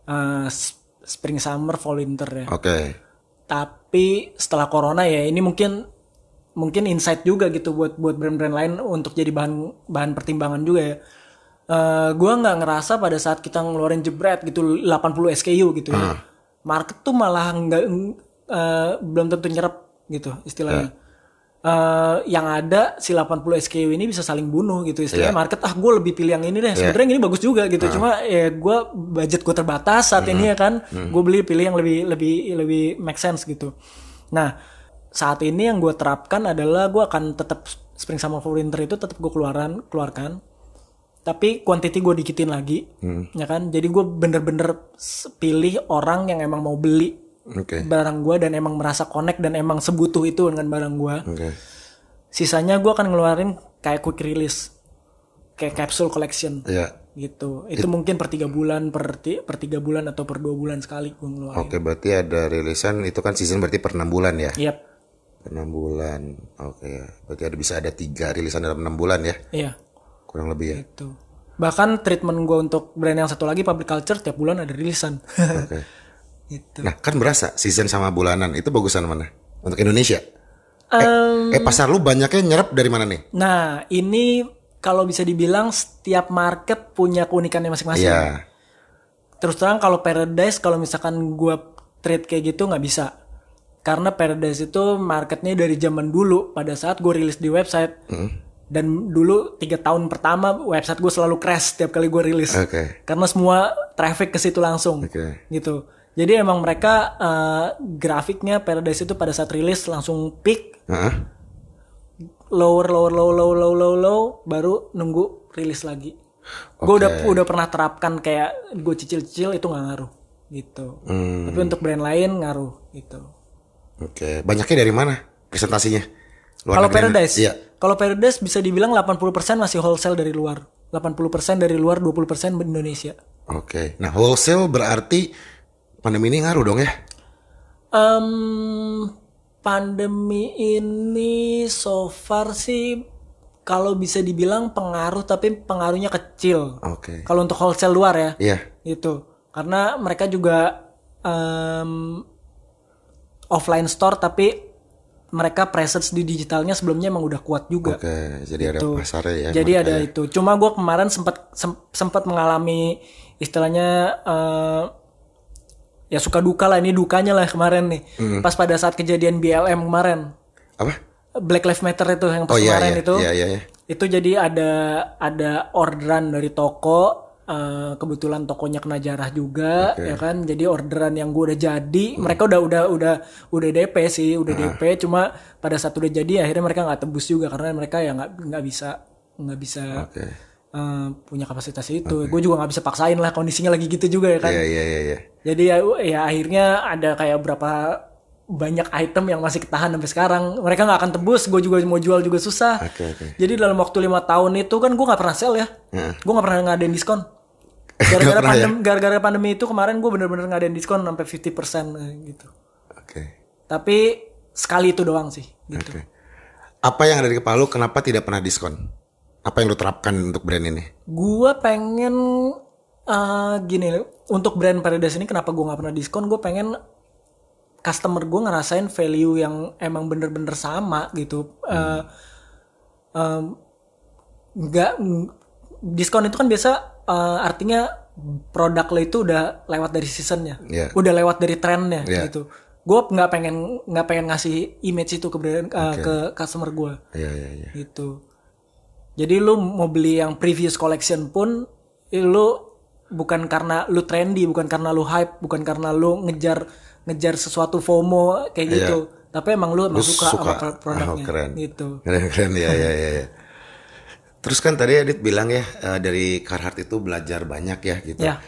Speaker 1: Eh, s- spring summer fall winter ya.
Speaker 2: Oke.
Speaker 1: Tapi setelah corona ya ini mungkin mungkin insight juga gitu buat buat brand-brand lain untuk jadi bahan bahan pertimbangan juga ya. Eh gue nggak ngerasa pada saat kita ngeluarin jebret gitu 80 SKU gitu ya. Market tuh malah nggak eh, belum tentu nyerap gitu istilahnya. Eh, yang ada si 80 SKU ini bisa saling bunuh gitu istilahnya. Market ah gue lebih pilih yang ini deh. Sebenarnya yang ini bagus juga gitu. Cuma ya gue budget gue terbatas saat ini ya kan. Gue beli pilih yang lebih lebih lebih make sense gitu. Nah saat ini yang gue terapkan adalah gue akan tetap spring summer fall winter itu tetap gue keluaran keluarkan. Tapi quantity gue dikitin lagi ya kan. Jadi gue bener-bener pilih orang yang emang mau beli
Speaker 2: Oke.
Speaker 1: barang gue dan emang merasa connect dan emang sebutuh itu dengan barang gue
Speaker 2: Oke.
Speaker 1: sisanya gue akan ngeluarin kayak quick release kayak capsule collection
Speaker 2: Iya.
Speaker 1: gitu itu mungkin per tiga bulan per ti- per tiga bulan atau per dua bulan sekali gue ngeluarin
Speaker 2: Oke, berarti ada rilisan itu kan season berarti per 6 bulan ya?
Speaker 1: Yap,
Speaker 2: Per 6 bulan. Oke ya. Berarti ada bisa ada tiga rilisan dalam 6 bulan ya?
Speaker 1: iya
Speaker 2: Kurang lebih ya.
Speaker 1: itu bahkan treatment gue untuk brand yang satu lagi public culture tiap bulan ada rilisan
Speaker 2: Oke.
Speaker 1: gitu
Speaker 2: Nah, kan berasa season sama bulanan itu bagusan mana? Untuk Indonesia?
Speaker 1: Em,
Speaker 2: Eh pasar lu banyaknya nyerap dari mana nih?
Speaker 1: nah ini kalau bisa dibilang setiap market punya keunikannya masing-masing
Speaker 2: Iya.
Speaker 1: terus terang kalau Paradise kalau misalkan gue trade kayak gitu nggak bisa karena Paradise itu marketnya dari zaman dulu pada saat gue rilis di website dan dulu tiga tahun pertama website gue selalu crash setiap kali gue rilis
Speaker 2: Oke.
Speaker 1: karena semua traffic ke situ langsung
Speaker 2: Oke.
Speaker 1: gitu jadi emang mereka eh, grafiknya Paradise itu pada saat rilis langsung peak
Speaker 2: Heeh.
Speaker 1: lower lower low low low low low baru nunggu rilis lagi gue udah udah pernah terapkan kayak gue cicil-cicil itu nggak ngaruh gitu
Speaker 2: Hmm,
Speaker 1: tapi untuk brand lain ngaruh gitu
Speaker 2: Oke. Banyaknya dari mana presentasinya?
Speaker 1: Kalau? Paradise
Speaker 2: Iya.
Speaker 1: kalau Paradise bisa dibilang 80% masih wholesale dari luar 80% dari luar 20% Indonesia
Speaker 2: Oke. Nah, wholesale berarti pandemi ini ngaruh dong ya?
Speaker 1: Em, pandemi ini so far sih kalau bisa dibilang pengaruh tapi pengaruhnya kecil
Speaker 2: Oke.
Speaker 1: kalau untuk wholesale luar ya
Speaker 2: Iya.
Speaker 1: gitu karena mereka juga em, offline store tapi mereka presence di digitalnya sebelumnya emang udah kuat juga
Speaker 2: Oke. Jadi ada pasarnya ya.
Speaker 1: jadi ada itu cuma gue kemarin sempat sem- sempat mengalami istilahnya eh, ya suka duka lah ini dukanya lah kemarin nih
Speaker 2: Hmm.
Speaker 1: pas pada saat kejadian BLM kemarin
Speaker 2: Apa?
Speaker 1: Black Lives Matter itu yang pas
Speaker 2: Oh iya
Speaker 1: kemarin
Speaker 2: iya.
Speaker 1: itu
Speaker 2: Iya iya iya.
Speaker 1: itu jadi ada ada orderan dari toko eh, kebetulan tokonya kena jarah juga ya kan jadi orderan yang gue udah jadi mereka udah udah udah udah DP sih udah DP cuma pada saat udah jadi akhirnya mereka nggak tebus juga karena mereka ya nggak nggak bisa nggak bisa
Speaker 2: Oke.
Speaker 1: Eh, punya kapasitas itu gue juga nggak bisa paksain lah kondisinya lagi gitu juga ya kan
Speaker 2: Iya iya iya iya.
Speaker 1: jadi ya, ya akhirnya ada kayak berapa banyak item yang masih ketahan sampai sekarang. Mereka nggak akan tebus. Gue juga mau jual juga susah.
Speaker 2: Oke oke.
Speaker 1: Jadi dalam waktu lima tahun itu kan gue nggak pernah sell ya. Gue nggak pernah ngadain diskon. Gara-gara
Speaker 2: pernah ya?
Speaker 1: pandemi, gara-gara pandemi itu kemarin gue bener-bener ngadain diskon sampai 50% eh, gitu.
Speaker 2: Oke.
Speaker 1: Tapi sekali itu doang sih. Gitu.
Speaker 2: Oke. Apa yang ada di kepala lu kenapa tidak pernah diskon? Apa yang lu terapkan untuk brand ini?
Speaker 1: Gue pengen eh, gini untuk brand Paradise ini kenapa gue nggak pernah diskon? Gue pengen customer gue ngerasain value yang emang bener-bener sama gitu. Eh, em, nggak ng- diskon itu kan biasa eh, artinya produk lo itu udah lewat dari seasonnya,
Speaker 2: Iya.
Speaker 1: udah lewat dari trennya
Speaker 2: Iya.
Speaker 1: gitu. Gue nggak pengen nggak pengen ngasih image itu ke brand eh, ke customer gue
Speaker 2: Iya iya iya.
Speaker 1: gitu. Jadi lu mau beli yang previous collection pun lu bukan karena lu trendy, bukan karena lu hype, bukan karena lu ngejar ngejar sesuatu FOMO kayak gitu. Tapi emang lu emang
Speaker 2: Iya. Lu
Speaker 1: suka, sama pro-
Speaker 2: Oh,
Speaker 1: produknya
Speaker 2: keren.
Speaker 1: gitu.
Speaker 2: Keren keren ya ya ya. ya. Terus kan tadi Adit bilang ya eh, dari Carhartt itu belajar banyak ya gitu.
Speaker 1: Ya.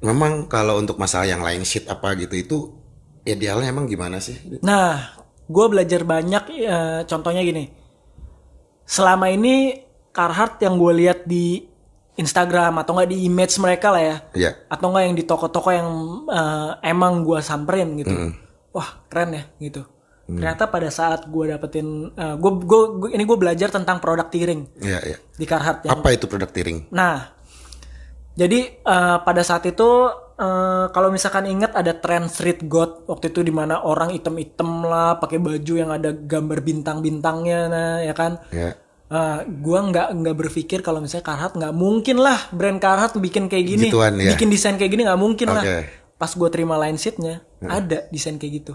Speaker 2: Memang kalau untuk masalah yang lain shit apa gitu itu idealnya emang gimana sih?
Speaker 1: Nah, gue belajar banyak. eh, contohnya gini, selama ini Carhartt yang gue lihat di Instagram atau nggak di image mereka lah ya,
Speaker 2: Iya.
Speaker 1: atau nggak yang di toko-toko yang eh, emang gue samperin gitu, wah keren ya gitu. Ternyata pada saat gue dapetin, gue gue ini gue belajar tentang produk tiring
Speaker 2: Iya iya.
Speaker 1: di Carhartt yang
Speaker 2: Apa itu produk tiring?
Speaker 1: Nah, jadi eh, pada saat itu eh, kalau misalkan ingat ada tren street god waktu itu di mana orang item-item lah pakai baju yang ada gambar bintang-bintangnya nah ya kan.
Speaker 2: Ya.
Speaker 1: Eh, gua nggak nggak berpikir kalau misalnya Carhartt nggak mungkin lah brand Carhartt bikin kayak gini,
Speaker 2: Gituan, ya.
Speaker 1: bikin desain kayak gini nggak mungkin lah.
Speaker 2: Oke.
Speaker 1: Pas gua terima line sheetnya ada desain kayak gitu.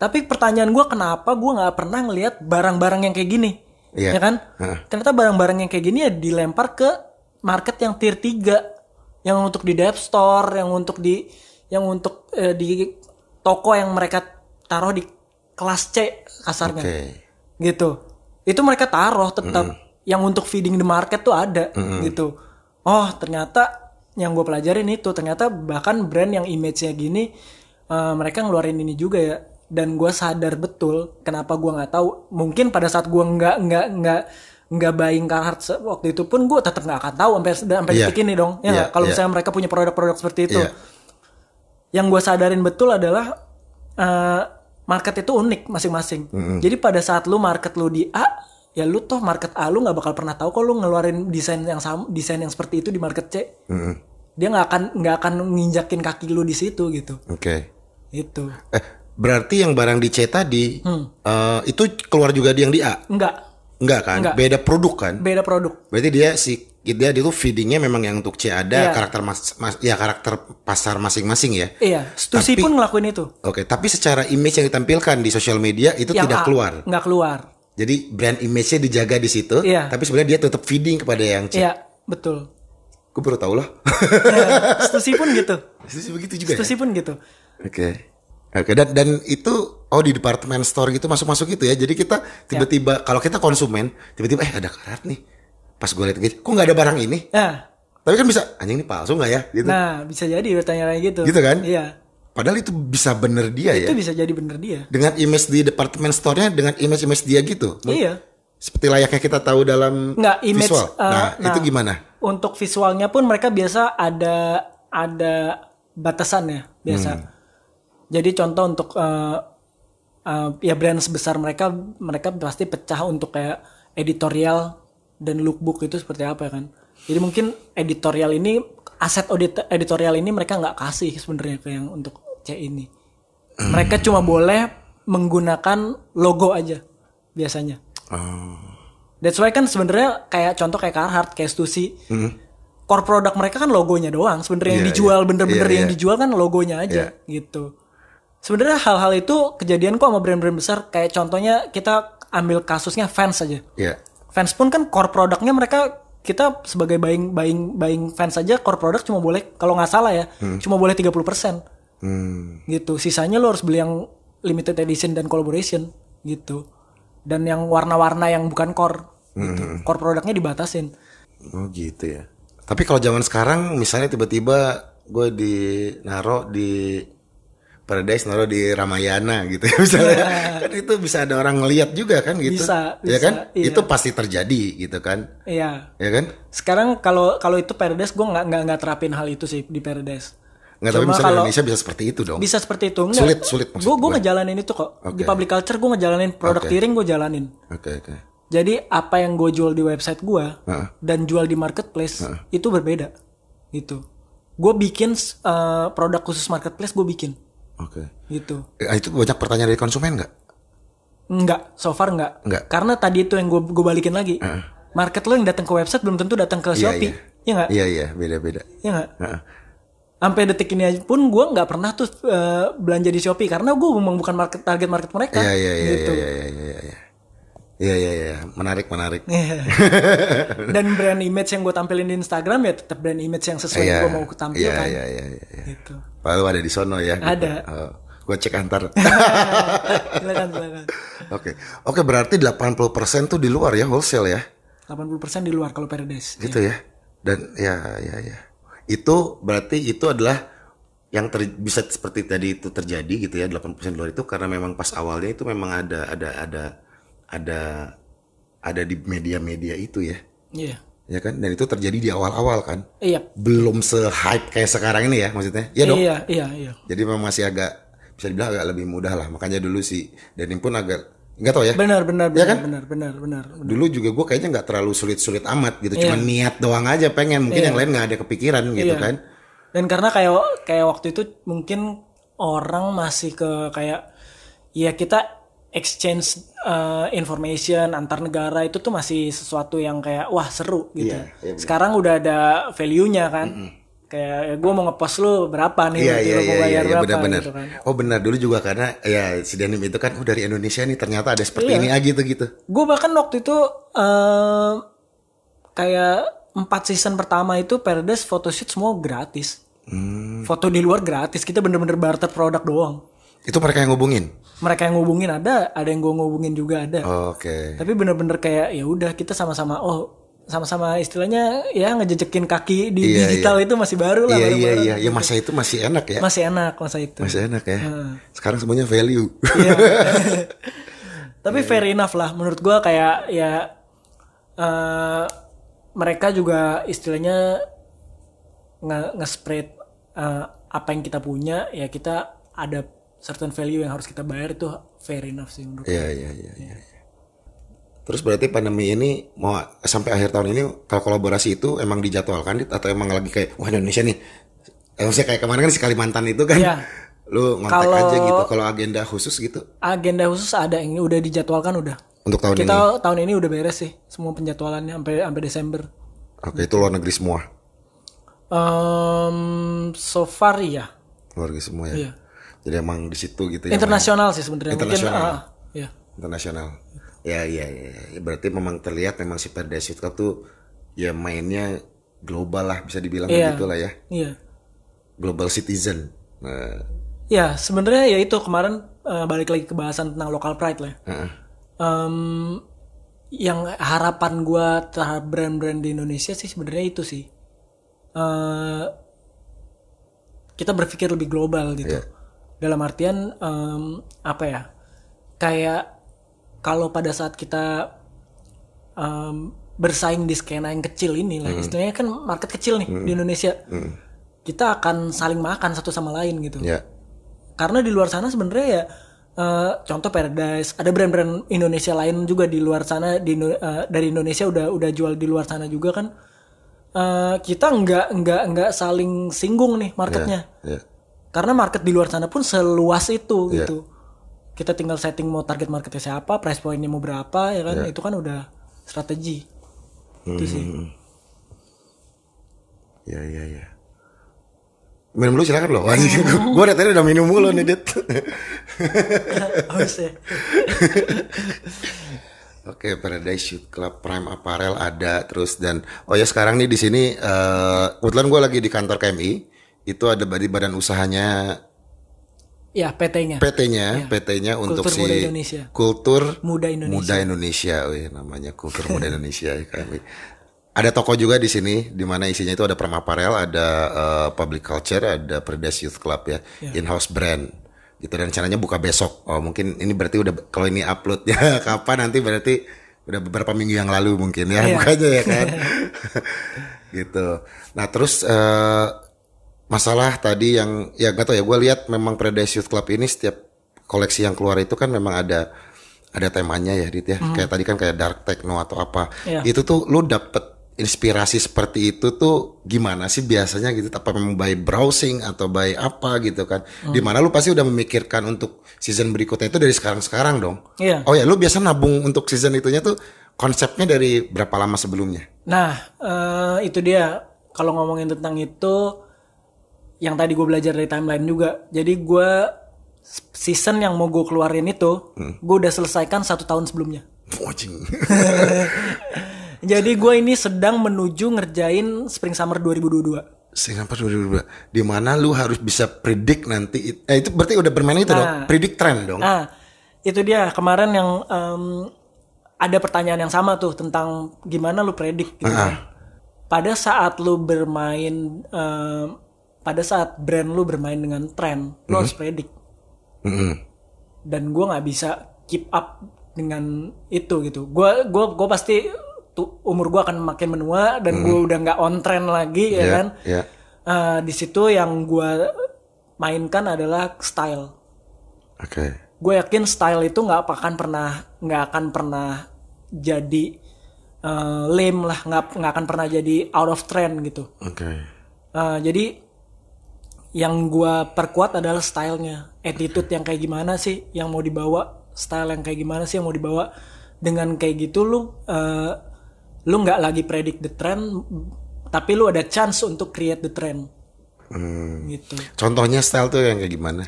Speaker 1: Tapi pertanyaan gua kenapa gua nggak pernah ngelihat barang-barang yang kayak gini,
Speaker 2: Iya.
Speaker 1: ya kan?
Speaker 2: Heeh.
Speaker 1: Ternyata barang-barang yang kayak gini ya dilempar ke market yang tier 3 yang untuk di dev store, yang untuk di yang untuk eh, di toko yang mereka taruh di kelas C kasarnya.
Speaker 2: Oke.
Speaker 1: Gitu. Itu mereka taruh tetap yang untuk feeding the market tuh ada gitu. Oh, ternyata yang gue pelajarin itu ternyata bahkan brand yang image-nya gini eh, mereka ngeluarin ini juga ya dan gue sadar betul kenapa gue nggak tahu mungkin pada saat gue nggak nggak nggak nggak buying se- waktu itu pun gue tetap nggak akan tahu sampai sampai
Speaker 2: Iya.
Speaker 1: detik ini dong ya nggak? kalau
Speaker 2: iya.
Speaker 1: misalnya mereka punya produk-produk seperti itu
Speaker 2: Iya.
Speaker 1: yang gue sadarin betul adalah eh, market itu unik masing-masing. Jadi pada saat lu market lu di A, ya lu toh market A lu nggak bakal pernah tahu kalau lu ngeluarin desain yang sama, desain yang seperti itu di market C. Dia nggak akan nggak akan nginjakin kaki lu di situ gitu.
Speaker 2: Oke.
Speaker 1: Itu
Speaker 2: Eh, berarti yang barang di C tadi eh, itu keluar juga di yang di A?
Speaker 1: enggak
Speaker 2: Enggak kan?
Speaker 1: Enggak.
Speaker 2: Beda produk kan?
Speaker 1: beda produk.
Speaker 2: Berarti dia si dia itu feedingnya memang yang untuk C ada
Speaker 1: Iya.
Speaker 2: karakter mas, mas- ya karakter pasar masing-masing ya.
Speaker 1: Iya, Stussy
Speaker 2: Tapi-
Speaker 1: pun ngelakuin itu.
Speaker 2: Oke, tapi secara image yang ditampilkan di sosial media itu
Speaker 1: Yang
Speaker 2: tidak
Speaker 1: A,
Speaker 2: keluar.
Speaker 1: Nggak keluar.
Speaker 2: Jadi brand image-nya dijaga di situ,
Speaker 1: Iya.
Speaker 2: tapi sebenarnya dia tetap feeding kepada yang C.
Speaker 1: Iya, betul.
Speaker 2: Gue baru tahu loh.
Speaker 1: Ya, Stussy pun gitu.
Speaker 2: Itu begitu juga. ya?
Speaker 1: Stussy pun gitu.
Speaker 2: Oke. Oke dan dan itu oh di department store gitu masuk-masuk gitu ya. Jadi kita tiba-tiba kalau kita konsumen tiba-tiba eh ada karat nih. Pas gue lihat gitu, kok nggak ada barang ini?
Speaker 1: Nah,
Speaker 2: Tapi kan bisa anjing ini palsu nggak ya? Gitu.
Speaker 1: nah bisa jadi bertanya kayak gitu.
Speaker 2: Gitu kan?
Speaker 1: Iya.
Speaker 2: Padahal itu bisa bener dia ya.
Speaker 1: Itu bisa jadi bener dia.
Speaker 2: Dengan image di department store-nya dengan image-image dia gitu.
Speaker 1: Iya.
Speaker 2: Seperti layaknya kita tahu dalam
Speaker 1: Nggak image.
Speaker 2: visual.
Speaker 1: uh,
Speaker 2: nah, itu gimana?
Speaker 1: Untuk visualnya pun mereka biasa ada ada batasannya biasa.
Speaker 2: Hmm.
Speaker 1: Jadi contoh untuk uh, uh, ya brand sebesar mereka mereka pasti pecah untuk kayak editorial dan lookbook itu seperti apa ya kan. Jadi mungkin editorial ini aset audit- editorial ini mereka nggak kasih sebenarnya ke yang untuk C ini. Mereka cuma boleh menggunakan logo aja biasanya.
Speaker 2: Oh.
Speaker 1: That's why kan sebenarnya kayak contoh kayak Carhartt, kayak Stussy. Core produk mereka kan logonya doang. Sebenarnya yang
Speaker 2: Iya,
Speaker 1: dijual
Speaker 2: iya.
Speaker 1: bener-bener
Speaker 2: Iya,
Speaker 1: yang
Speaker 2: iya.
Speaker 1: dijual kan logonya aja gitu. Sebenarnya hal-hal itu kejadian kok sama brand-brand besar. Kayak contohnya kita ambil kasusnya fans aja.
Speaker 2: Ya.
Speaker 1: Fans pun kan core produknya mereka kita sebagai buying buying buying fans saja core product cuma boleh kalau nggak salah ya cuma boleh 30%
Speaker 2: Hmm.
Speaker 1: gitu sisanya lo harus beli yang limited edition dan collaboration gitu dan yang warna-warna yang bukan core gitu. core produknya dibatasin
Speaker 2: Oh gitu ya. Tapi kalau zaman sekarang misalnya tiba-tiba gue di naro di Paradise naro di Ramayana gitu ya misalnya. Kan itu bisa ada orang ngeliat juga kan gitu.
Speaker 1: Bisa,
Speaker 2: ya
Speaker 1: bisa,
Speaker 2: kan
Speaker 1: iya.
Speaker 2: itu pasti terjadi gitu kan.
Speaker 1: Iya.
Speaker 2: Ya kan?
Speaker 1: Sekarang kalau kalau itu Paradise gue nggak nggak nggak terapin hal itu sih di Paradise.
Speaker 2: Nggak tapi misalnya
Speaker 1: kalau-
Speaker 2: Indonesia bisa seperti itu dong.
Speaker 1: Bisa seperti itu
Speaker 2: Sulit, sulit maksud
Speaker 1: gue gue ngejalanin itu kok. Di
Speaker 2: Oke.
Speaker 1: public culture gue ngejalanin produk
Speaker 2: Oke.
Speaker 1: tiring gue jalanin.
Speaker 2: Oke oke.
Speaker 1: Jadi apa yang gue jual di website gue
Speaker 2: Heeh.
Speaker 1: dan jual di marketplace itu berbeda gitu. Gue bikin eh, produk khusus marketplace gue bikin
Speaker 2: oke
Speaker 1: gitu
Speaker 2: Eh, itu banyak pertanyaan dari konsumen nggak
Speaker 1: Enggak, so far enggak.
Speaker 2: Enggak.
Speaker 1: Karena tadi itu yang gue gue balikin lagi. Market lo yang datang ke website belum tentu datang ke
Speaker 2: Iya,
Speaker 1: Shopee.
Speaker 2: iya.
Speaker 1: Iya enggak?
Speaker 2: iya iya beda beda
Speaker 1: Iya enggak?
Speaker 2: Heeh.
Speaker 1: Sampai detik ini aja pun gue nggak pernah tuh eh, belanja di Shopee karena gue memang bukan market target market mereka.
Speaker 2: iya iya iya
Speaker 1: gitu.
Speaker 2: iya iya iya iya iya iya iya menarik menarik
Speaker 1: Iya. Dan brand image yang gue tampilin di Instagram ya tetap brand image yang sesuai
Speaker 2: Iya.
Speaker 1: yang gue mau tampilkan.
Speaker 2: Iya, iya, iya, iya.
Speaker 1: Gitu.
Speaker 2: Lalu ada di sono ya?
Speaker 1: Ada.
Speaker 2: Oh, gue cek antar.
Speaker 1: silakan silakan.
Speaker 2: Oke, oke berarti 80% tuh di luar ya wholesale ya,
Speaker 1: 80% di luar kalau Paradise.
Speaker 2: gitu ya? Dan ya, ya, ya. Itu berarti itu adalah yang ter- bisa seperti tadi itu terjadi gitu ya 80% di luar itu karena memang pas awalnya itu memang ada ada ada ada ada di media-media itu ya,
Speaker 1: Iya.
Speaker 2: ya kan? Dan itu terjadi di awal-awal kan?
Speaker 1: Iya.
Speaker 2: Belum se-hype kayak sekarang ini ya maksudnya? Iya dong.
Speaker 1: Iya, iya, iya.
Speaker 2: Jadi memang masih agak bisa dibilang agak lebih mudah lah. Makanya dulu sih Denim pun agak nggak tahu ya.
Speaker 1: Benar, benar,
Speaker 2: Iya
Speaker 1: benar,
Speaker 2: kan?
Speaker 1: benar, benar, benar.
Speaker 2: Dulu juga gue kayaknya nggak terlalu sulit-sulit amat gitu.
Speaker 1: Iya.
Speaker 2: Cuma niat doang aja pengen. Mungkin yang lain nggak ada kepikiran gitu
Speaker 1: Iya.
Speaker 2: kan.
Speaker 1: Dan karena kayak kayak waktu itu mungkin orang masih ke kayak ya kita exchange uh, information antar negara itu tuh masih sesuatu yang kayak wah seru gitu.
Speaker 2: Iya, iya benar.
Speaker 1: Sekarang udah ada value-nya kan. Kayak ya gue mau ngepost lu berapa nih nanti
Speaker 2: iya
Speaker 1: lu
Speaker 2: iya
Speaker 1: mau
Speaker 2: iya
Speaker 1: bayar
Speaker 2: iya,
Speaker 1: berapa
Speaker 2: benar-benar.
Speaker 1: gitu kan.
Speaker 2: Oh benar dulu juga karena ya si Denim itu kan oh dari Indonesia nih ternyata ada seperti ini aja gitu gitu.
Speaker 1: Gue bahkan waktu itu eh, kayak empat season pertama itu Paradise photoshoot semua gratis.
Speaker 2: Hmm.
Speaker 1: Foto di luar gratis. Kita bener-bener barter produk doang.
Speaker 2: Itu mereka yang ngubungin.
Speaker 1: Mereka yang ngubungin ada, ada yang gue ngubungin juga ada.
Speaker 2: Oke.
Speaker 1: Tapi bener-bener kayak ya udah kita sama-sama oh sama-sama istilahnya ya ngejejekin kaki di
Speaker 2: Iya,
Speaker 1: digital itu masih baru lah.
Speaker 2: Iya iya
Speaker 1: bareng-bareng.
Speaker 2: iya. Ya masa itu masih enak ya.
Speaker 1: Masih enak masa itu.
Speaker 2: Masih enak ya. Sekarang semuanya value.
Speaker 1: Iya. Tapi fair enough lah menurut gua kayak ya eh, mereka juga istilahnya nge nge-spread eh, apa yang kita punya ya kita ada certain value yang harus kita bayar itu fair enough sih menurut
Speaker 2: Iya iya iya iya. Terus berarti pandemi ini mau sampai akhir tahun ini kalau kolaborasi itu emang dijadwalkan Dit? atau emang lagi kayak wah Indonesia nih. Eh, maksudnya kayak kemarin kan si Kalimantan itu kan.
Speaker 1: Iya.
Speaker 2: Lu ngontak
Speaker 1: Kalau-
Speaker 2: aja gitu kalau agenda khusus gitu
Speaker 1: agenda khusus ada yang udah dijadwalkan udah
Speaker 2: untuk tahun
Speaker 1: kita
Speaker 2: ini.
Speaker 1: tahun ini udah beres sih semua penjadwalannya sampai sampai Desember
Speaker 2: Oke, itu luar negeri semua.
Speaker 1: Em, so far iya
Speaker 2: Luar negeri semua ya.
Speaker 1: Iya.
Speaker 2: Jadi emang di situ gitu ya.
Speaker 1: internasional sih sebenarnya mungkin
Speaker 2: Internasional.
Speaker 1: ah, ya
Speaker 2: internasional. Ya, ya, ya. Berarti memang terlihat memang si Paradise Cup tuh ya mainnya global lah bisa dibilang
Speaker 1: Iya.
Speaker 2: begitu lah ya.
Speaker 1: iya
Speaker 2: Global citizen. Nah,
Speaker 1: Ya sebenarnya ya itu kemarin eh, balik lagi ke bahasan tentang local pride lah. ya.
Speaker 2: heeh.
Speaker 1: Em, yang harapan gua terhadap brand-brand di Indonesia sih sebenarnya itu sih. Eh, kita berpikir lebih global gitu. Dalam artian em, apa ya? Kayak kalau pada saat kita em, bersaing di skena yang kecil ini lah, istilahnya kan market kecil nih di Indonesia. Kita akan saling makan satu sama lain gitu
Speaker 2: ya.
Speaker 1: karena di luar sana sebenarnya ya eh, contoh Paradise ada brand-brand Indonesia lain juga di luar sana di eh, dari Indonesia udah udah jual di luar sana juga kan Eh, kita nggak nggak nggak saling singgung nih marketnya
Speaker 2: Ya.
Speaker 1: Karena market di luar sana pun seluas itu
Speaker 2: Iya.
Speaker 1: gitu kita tinggal setting mau target marketnya siapa price pointnya mau berapa ya kan
Speaker 2: Iya.
Speaker 1: itu kan udah strategi itu sih
Speaker 2: Hmm. Ya, ya, ya. Minum dulu silakan loh. gue dari tadi udah minum mulu nih, Dit.
Speaker 1: Ya.
Speaker 2: Oke, Paradise Youth Club Prime Apparel ada terus dan oh ya sekarang nih di sini eh kebetulan gue lagi di kantor KMI itu ada di badan usahanya
Speaker 1: Ya, PT-nya.
Speaker 2: PT-nya, PT-nya untuk
Speaker 1: Kultur
Speaker 2: si
Speaker 1: Muda Indonesia.
Speaker 2: Kultur
Speaker 1: Muda Indonesia.
Speaker 2: Muda Indonesia, Wih, namanya Kultur Muda Indonesia ya KMI. Ada toko juga di sini di mana isinya itu ada Prime Apparel, ada eh, Public Culture, ada Paradise Youth Club ya, in-house brand. Gitu dan rencananya buka besok. Oh, mungkin ini berarti udah kalau ini uploadnya kapan nanti berarti udah beberapa minggu yang lalu mungkin ya
Speaker 1: Iya.
Speaker 2: bukanya ya kan. gitu. Nah, terus eh masalah tadi yang ya gak tau ya gue lihat memang Paradise Youth Club ini setiap koleksi yang keluar itu kan memang ada ada temanya ya Dit ya. Kayak tadi kan kayak dark techno atau apa.
Speaker 1: Iya.
Speaker 2: itu tuh lu dapet inspirasi seperti itu tuh gimana sih biasanya gitu? Apa memang by browsing atau by apa gitu kan? Di mana lu pasti udah memikirkan untuk season berikutnya itu dari sekarang-sekarang dong.
Speaker 1: Iya.
Speaker 2: oh ya lu biasa nabung untuk season itunya tuh konsepnya dari berapa lama sebelumnya?
Speaker 1: Nah, eh, itu dia. Kalau ngomongin tentang itu, yang tadi gue belajar dari timeline juga. Jadi gue season yang mau gue keluarin itu, gue udah selesaikan satu tahun sebelumnya.
Speaker 2: Wajing.
Speaker 1: Jadi gue ini sedang menuju ngerjain Spring Summer 2022.
Speaker 2: Singapura 2022 di mana lu harus bisa predict nanti eh itu berarti udah bermain itu dong
Speaker 1: Nah.
Speaker 2: predict trend dong
Speaker 1: Nah, itu dia kemarin yang em, ada pertanyaan yang sama tuh tentang gimana lu predik gitu kan. Pada saat lu bermain em, pada saat brand lu bermain dengan tren, lu harus predik.
Speaker 2: Mm-mm.
Speaker 1: Dan gua nggak bisa keep up dengan itu gitu. Gua gua gua pasti tuh umur gua akan makin menua dan gua udah nggak on trend lagi ya
Speaker 2: Iya,
Speaker 1: kan.
Speaker 2: iya.
Speaker 1: Eh, di situ yang gua mainkan adalah style
Speaker 2: oke
Speaker 1: gue yakin style itu nggak akan pernah nggak akan pernah jadi eh, lame lah nggak nggak akan pernah jadi out of trend gitu
Speaker 2: oke
Speaker 1: Eh, jadi yang gue perkuat adalah stylenya. Attitude yang kayak gimana sih yang mau dibawa style yang kayak gimana sih yang mau dibawa. Dengan kayak gitu lu eh, lu nggak lagi predict the trend tapi lu ada chance untuk create the trend.
Speaker 2: Hmm.
Speaker 1: gitu.
Speaker 2: Contohnya style tuh yang kayak gimana?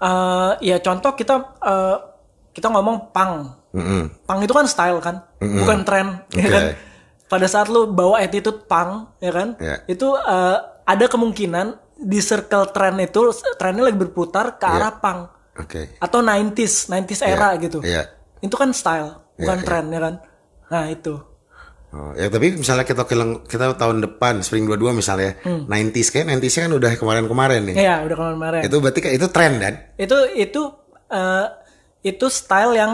Speaker 1: Eh, ya contoh kita eh, kita ngomong pang.
Speaker 2: Mm-mm.
Speaker 1: pang itu kan style kan? Bukan tren ya
Speaker 2: Oke.
Speaker 1: kan pada saat lu bawa attitude pang ya kan?
Speaker 2: Ya.
Speaker 1: itu eh, ada kemungkinan di circle tren itu trennya lagi berputar ke arah pang
Speaker 2: oke
Speaker 1: atau 90s 90s era gitu
Speaker 2: iya.
Speaker 1: itu kan style bukan
Speaker 2: Iya,
Speaker 1: tren ya kan nah itu
Speaker 2: Oh, ya tapi misalnya kita kilang kita tahun depan spring 22 misalnya 90s kayak 90s kan udah kemarin-kemarin nih.
Speaker 1: Hmm. ya udah kemarin-kemarin
Speaker 2: Itu berarti kayak itu tren dan
Speaker 1: itu itu eh, itu style yang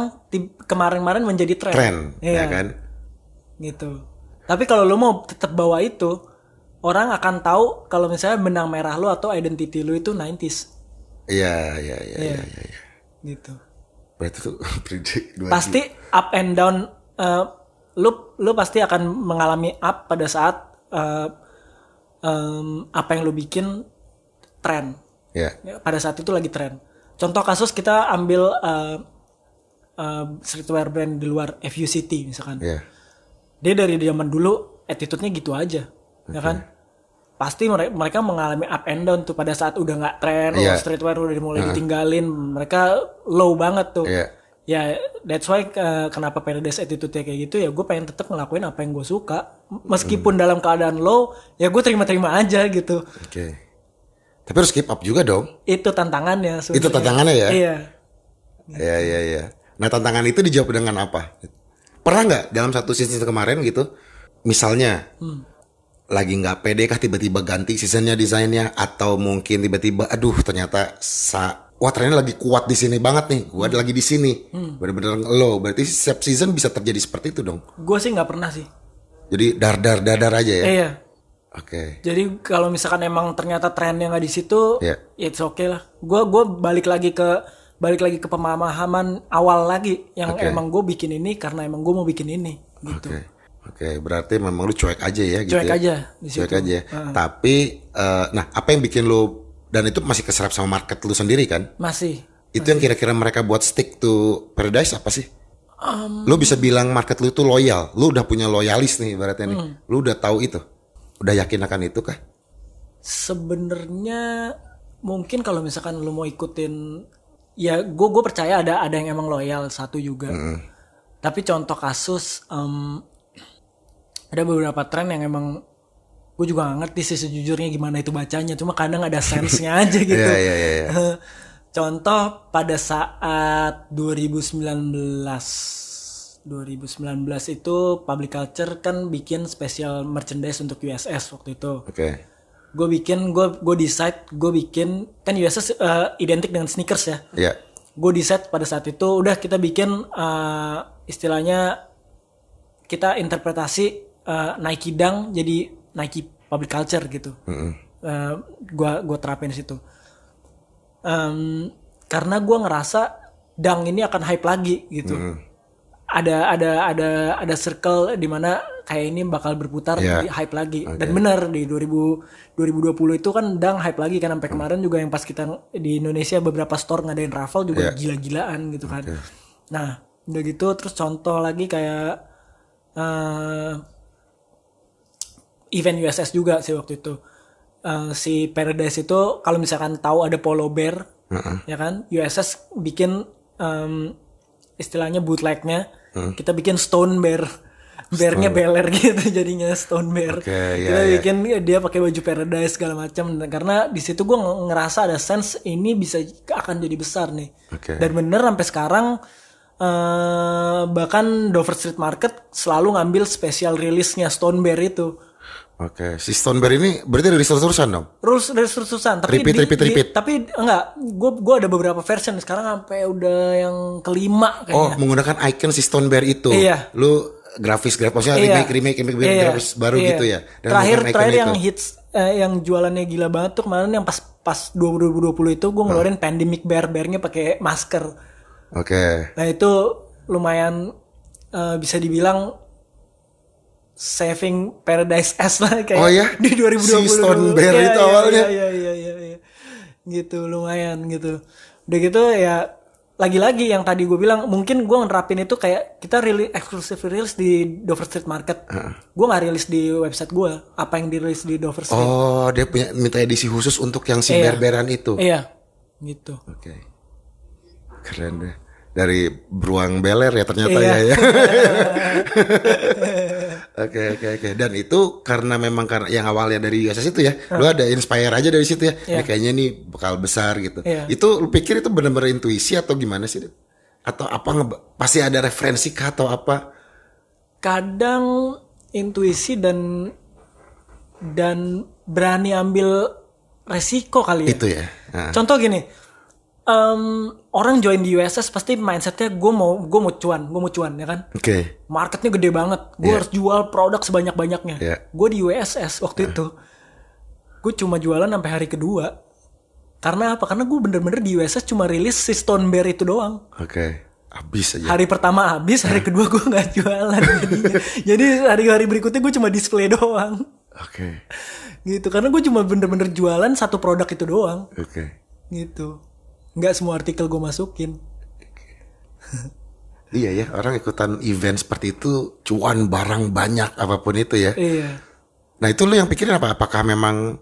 Speaker 1: kemarin-kemarin menjadi tren
Speaker 2: tren ya
Speaker 1: Iya.
Speaker 2: kan?
Speaker 1: gitu. Tapi kalau lu mau tetap bawa itu, orang akan tahu kalau misalnya benang merah lu atau identity lu itu 90s
Speaker 2: Iya, iya, iya,
Speaker 1: Iya.
Speaker 2: iya, iya. iya.
Speaker 1: gitu.
Speaker 2: Berarti tuh predict
Speaker 1: Pasti up and down eh, lu lu pasti akan mengalami up pada saat eh, em, apa yang lu bikin tren.
Speaker 2: Ya.
Speaker 1: Ya, pada saat itu lagi tren. Contoh kasus kita ambil eh, eh, streetwear brand di luar FUCT misalkan.
Speaker 2: Ya.
Speaker 1: dia dari zaman dulu attitude-nya gitu aja ya kan pasti mere- mereka mengalami up and down tuh pada saat udah nggak tren
Speaker 2: Iya.
Speaker 1: oh, streetwear udah mulai ditinggalin mereka low banget tuh
Speaker 2: Iya.
Speaker 1: ya that's why uh, kenapa Paradise attitude-nya kayak gitu ya gue pengen tetap ngelakuin apa yang gue suka meskipun dalam keadaan low ya gue terima-terima aja gitu
Speaker 2: Oke. Tapi harus keep up juga dong.
Speaker 1: itu tantangannya
Speaker 2: Itu
Speaker 1: sebenarnya.
Speaker 2: tantangannya ya?
Speaker 1: iya
Speaker 2: Iya, iya, iya. Nah, tantangan itu dijawab dengan apa? Pernah nggak dalam satu season kemarin gitu, misalnya lagi nggak pede kah tiba-tiba ganti seasonnya desainnya atau mungkin tiba-tiba aduh ternyata sa wah trennya lagi kuat di sini banget nih, gua ada lagi di sini, bener-bener low. Berarti setiap season bisa terjadi seperti itu dong.
Speaker 1: gue sih nggak pernah sih
Speaker 2: Jadi dar dar dadar aja ya.
Speaker 1: iya
Speaker 2: Oke.
Speaker 1: Jadi kalau misalkan emang ternyata trennya nggak di situ, ya it's okay lah. Gue gua balik lagi ke balik lagi ke pemahaman awal lagi yang
Speaker 2: Oke.
Speaker 1: emang gue bikin ini karena emang gue mau bikin ini gitu.
Speaker 2: Oke. Oke, berarti memang lu cuek aja ya gitu.
Speaker 1: Cuek
Speaker 2: ya?
Speaker 1: aja di
Speaker 2: Cuek aja. Tapi eh, nah, apa yang bikin lu dan itu masih keserap sama market lu sendiri kan?
Speaker 1: Masih.
Speaker 2: Itu yang kira-kira mereka buat stick to Paradise apa sih? lu bisa bilang market lu itu loyal. Lu udah punya loyalis nih ibaratnya nih. Lu udah tahu itu. Udah yakin akan itu kah?
Speaker 1: Sebenarnya mungkin kalau misalkan lu mau ikutin ya gue gue percaya ada ada yang emang loyal satu juga. Tapi contoh kasus em, ada beberapa tren yang emang gue juga gak ngerti sih sejujurnya gimana itu bacanya. Cuma kadang ada sense-nya aja gitu.
Speaker 2: Iya, iya, iya, iya.
Speaker 1: Contoh pada saat 2019 2019 itu Public Culture kan bikin special merchandise untuk USS waktu itu.
Speaker 2: Oke.
Speaker 1: Gue bikin, gue gue decide, gue bikin kan USS eh, identik dengan sneakers ya.
Speaker 2: Iya.
Speaker 1: Gue decide pada saat itu udah kita bikin eh, istilahnya kita interpretasi eh, Nike Dunk jadi Nike Public Culture gitu. Eh, gua gua terapin di situ. Em, karena gua ngerasa Dunk ini akan hype lagi gitu. Ada ada ada ada circle di mana kayak ini bakal berputar
Speaker 2: Iya.
Speaker 1: di hype lagi. Dan bener di 2000 2020 itu kan Dunk hype lagi kan sampai kemarin juga yang pas kita di Indonesia beberapa store ngadain raffle juga
Speaker 2: Iya.
Speaker 1: gila-gilaan gitu kan. Nah, udah gitu terus contoh lagi kayak eh event USS juga sih waktu itu. Eh, si Paradise itu kalau misalkan tahu ada Polo Bear, ya kan, USS bikin em, istilahnya bootlegnya, kita bikin Stone Bear, bearnya beler gitu jadinya Stone Bear.
Speaker 2: Oke, iya,
Speaker 1: kita
Speaker 2: iya.
Speaker 1: bikin dia pakai baju Paradise segala macam, karena di situ gue ngerasa ada sense ini bisa akan jadi besar nih.
Speaker 2: Oke.
Speaker 1: Dan bener sampai sekarang eh bahkan Dover Street Market selalu ngambil special release-nya Stone Bear itu.
Speaker 2: Oke. Si Stoneberg ini berarti dari terus-terusan dong?
Speaker 1: Rules dari terusan tapi
Speaker 2: Repeat,
Speaker 1: di-
Speaker 2: repeat,
Speaker 1: di-
Speaker 2: repeat.
Speaker 1: tapi enggak gue gua ada beberapa version sekarang sampai udah yang kelima
Speaker 2: Oh,
Speaker 1: kayaknya
Speaker 2: menggunakan icon si Stoneberg itu.
Speaker 1: Iya.
Speaker 2: Lu grafis grafis maksudnya
Speaker 1: Iya.
Speaker 2: remake remake remake
Speaker 1: Iya.
Speaker 2: grafis baru
Speaker 1: Iya.
Speaker 2: gitu ya. Dan
Speaker 1: terakhir terakhir yang
Speaker 2: itu.
Speaker 1: hits eh, yang jualannya gila banget tuh kemarin yang pas pas 2020 itu gue ngeluarin pandemic bear bearnya pakai masker
Speaker 2: Oke.
Speaker 1: nah itu lumayan eh, bisa dibilang saving paradise S lah kayak
Speaker 2: Oh ya?
Speaker 1: di 2020
Speaker 2: Si Stone. Bear
Speaker 1: Iya,
Speaker 2: itu
Speaker 1: iya,
Speaker 2: awalnya.
Speaker 1: iya, iya, iya, iya. gitu lumayan gitu udah gitu ya lagi-lagi yang tadi gue bilang mungkin gue nerapin itu kayak kita rilis eksklusif rilis di Dover Street Market gue nggak rilis di website gue apa yang dirilis di Dover Street
Speaker 2: Oh, dia punya minta edisi khusus untuk yang si
Speaker 1: Iya.
Speaker 2: bear-bearan itu.
Speaker 1: iya gitu
Speaker 2: Oke. Keren deh. Dari beruang beler ya ternyata
Speaker 1: Iya.
Speaker 2: ya ya. Oke oke oke. Dan itu karena memang karena yang awalnya dari USS itu ya, lu ada inspire aja dari situ ya. Ini kayaknya nih bakal besar gitu.
Speaker 1: Iya.
Speaker 2: Itu lu pikir itu benar-benar intuisi atau gimana sih? Atau apa pasti ada referensi kah atau apa?
Speaker 1: kadang intuisi dan dan berani ambil resiko kali ya
Speaker 2: Itu ya. Nah,
Speaker 1: Contoh gini, em, orang join di USS pasti mindsetnya gue mau gue mau cuan, gue mau cuan ya kan.
Speaker 2: Oke.
Speaker 1: Marketnya gede banget, gue
Speaker 2: Iya.
Speaker 1: harus jual produk sebanyak banyaknya.
Speaker 2: Iya.
Speaker 1: Gue di USS waktu itu, gue cuma jualan sampai hari kedua. Karena apa? Karena gue bener-bener di USS cuma rilis si Stone Bear itu doang.
Speaker 2: Oke. Habis aja.
Speaker 1: Hari pertama habis, hari kedua gue nggak jualan. jadinya. Jadi hari-hari berikutnya gue cuma display doang.
Speaker 2: Oke.
Speaker 1: Gitu, karena gue cuma bener-bener jualan satu produk itu doang
Speaker 2: Oke.
Speaker 1: gitu nggak semua artikel gue masukin
Speaker 2: Iya ya, orang ikutan event seperti itu cuan barang banyak apa pun itu ya.
Speaker 1: iya
Speaker 2: Nah itu lu yang pikirin apa? Apakah memang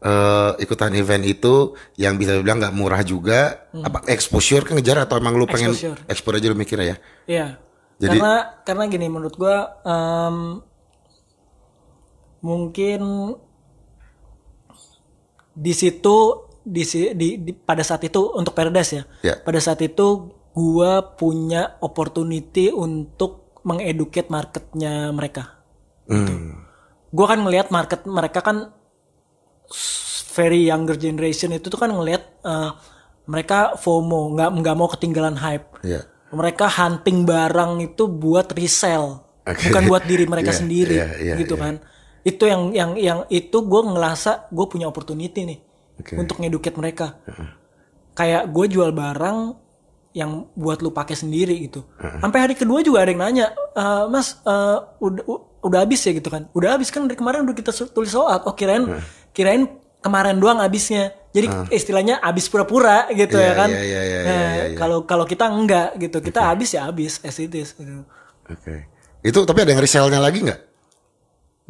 Speaker 2: eh, ikutan event itu yang bisa dibilang nggak murah juga? Apa exposure kan ngejar atau emang lu pengen
Speaker 1: Hmm. Exposure.
Speaker 2: explore aja lu mikir ya?
Speaker 1: iya
Speaker 2: Jadi-
Speaker 1: karena karena gini menurut gue em, mungkin di situ di, si- di, di pada saat itu untuk Paradise ya
Speaker 2: Ya.
Speaker 1: pada saat itu gue punya opportunity untuk mengeducate marketnya mereka
Speaker 2: Hmm.
Speaker 1: gue kan ngelihat market mereka kan very younger generation itu tuh kan ngelihat eh, mereka FOMO nggak nggak mau ketinggalan hype
Speaker 2: Iya.
Speaker 1: mereka hunting barang itu buat resell
Speaker 2: Oke.
Speaker 1: bukan buat diri mereka
Speaker 2: Iya,
Speaker 1: sendiri
Speaker 2: iya, iya,
Speaker 1: gitu
Speaker 2: iya.
Speaker 1: kan itu yang yang yang itu gue ngerasa gue punya opportunity nih
Speaker 2: Oke.
Speaker 1: untuk ngeduket mereka. Kayak gue jual barang yang buat lu pakai sendiri gitu. Sampai hari kedua juga ada yang nanya "Eh, mas eh, udah udah habis ya? gitu kan. Udah habis kan dari kemarin udah kita tulis soal. Oh kirain kirain kemarin doang habisnya. Jadi istilahnya habis pura-pura gitu
Speaker 2: Iya,
Speaker 1: ya kan.
Speaker 2: iya, iya, iya,
Speaker 1: Nah,
Speaker 2: iya, iya.
Speaker 1: kalau kalau kita enggak gitu. Kita habis ya habis as it is gitu.
Speaker 2: Oke. Itu tapi ada yang resellnya lagi nggak?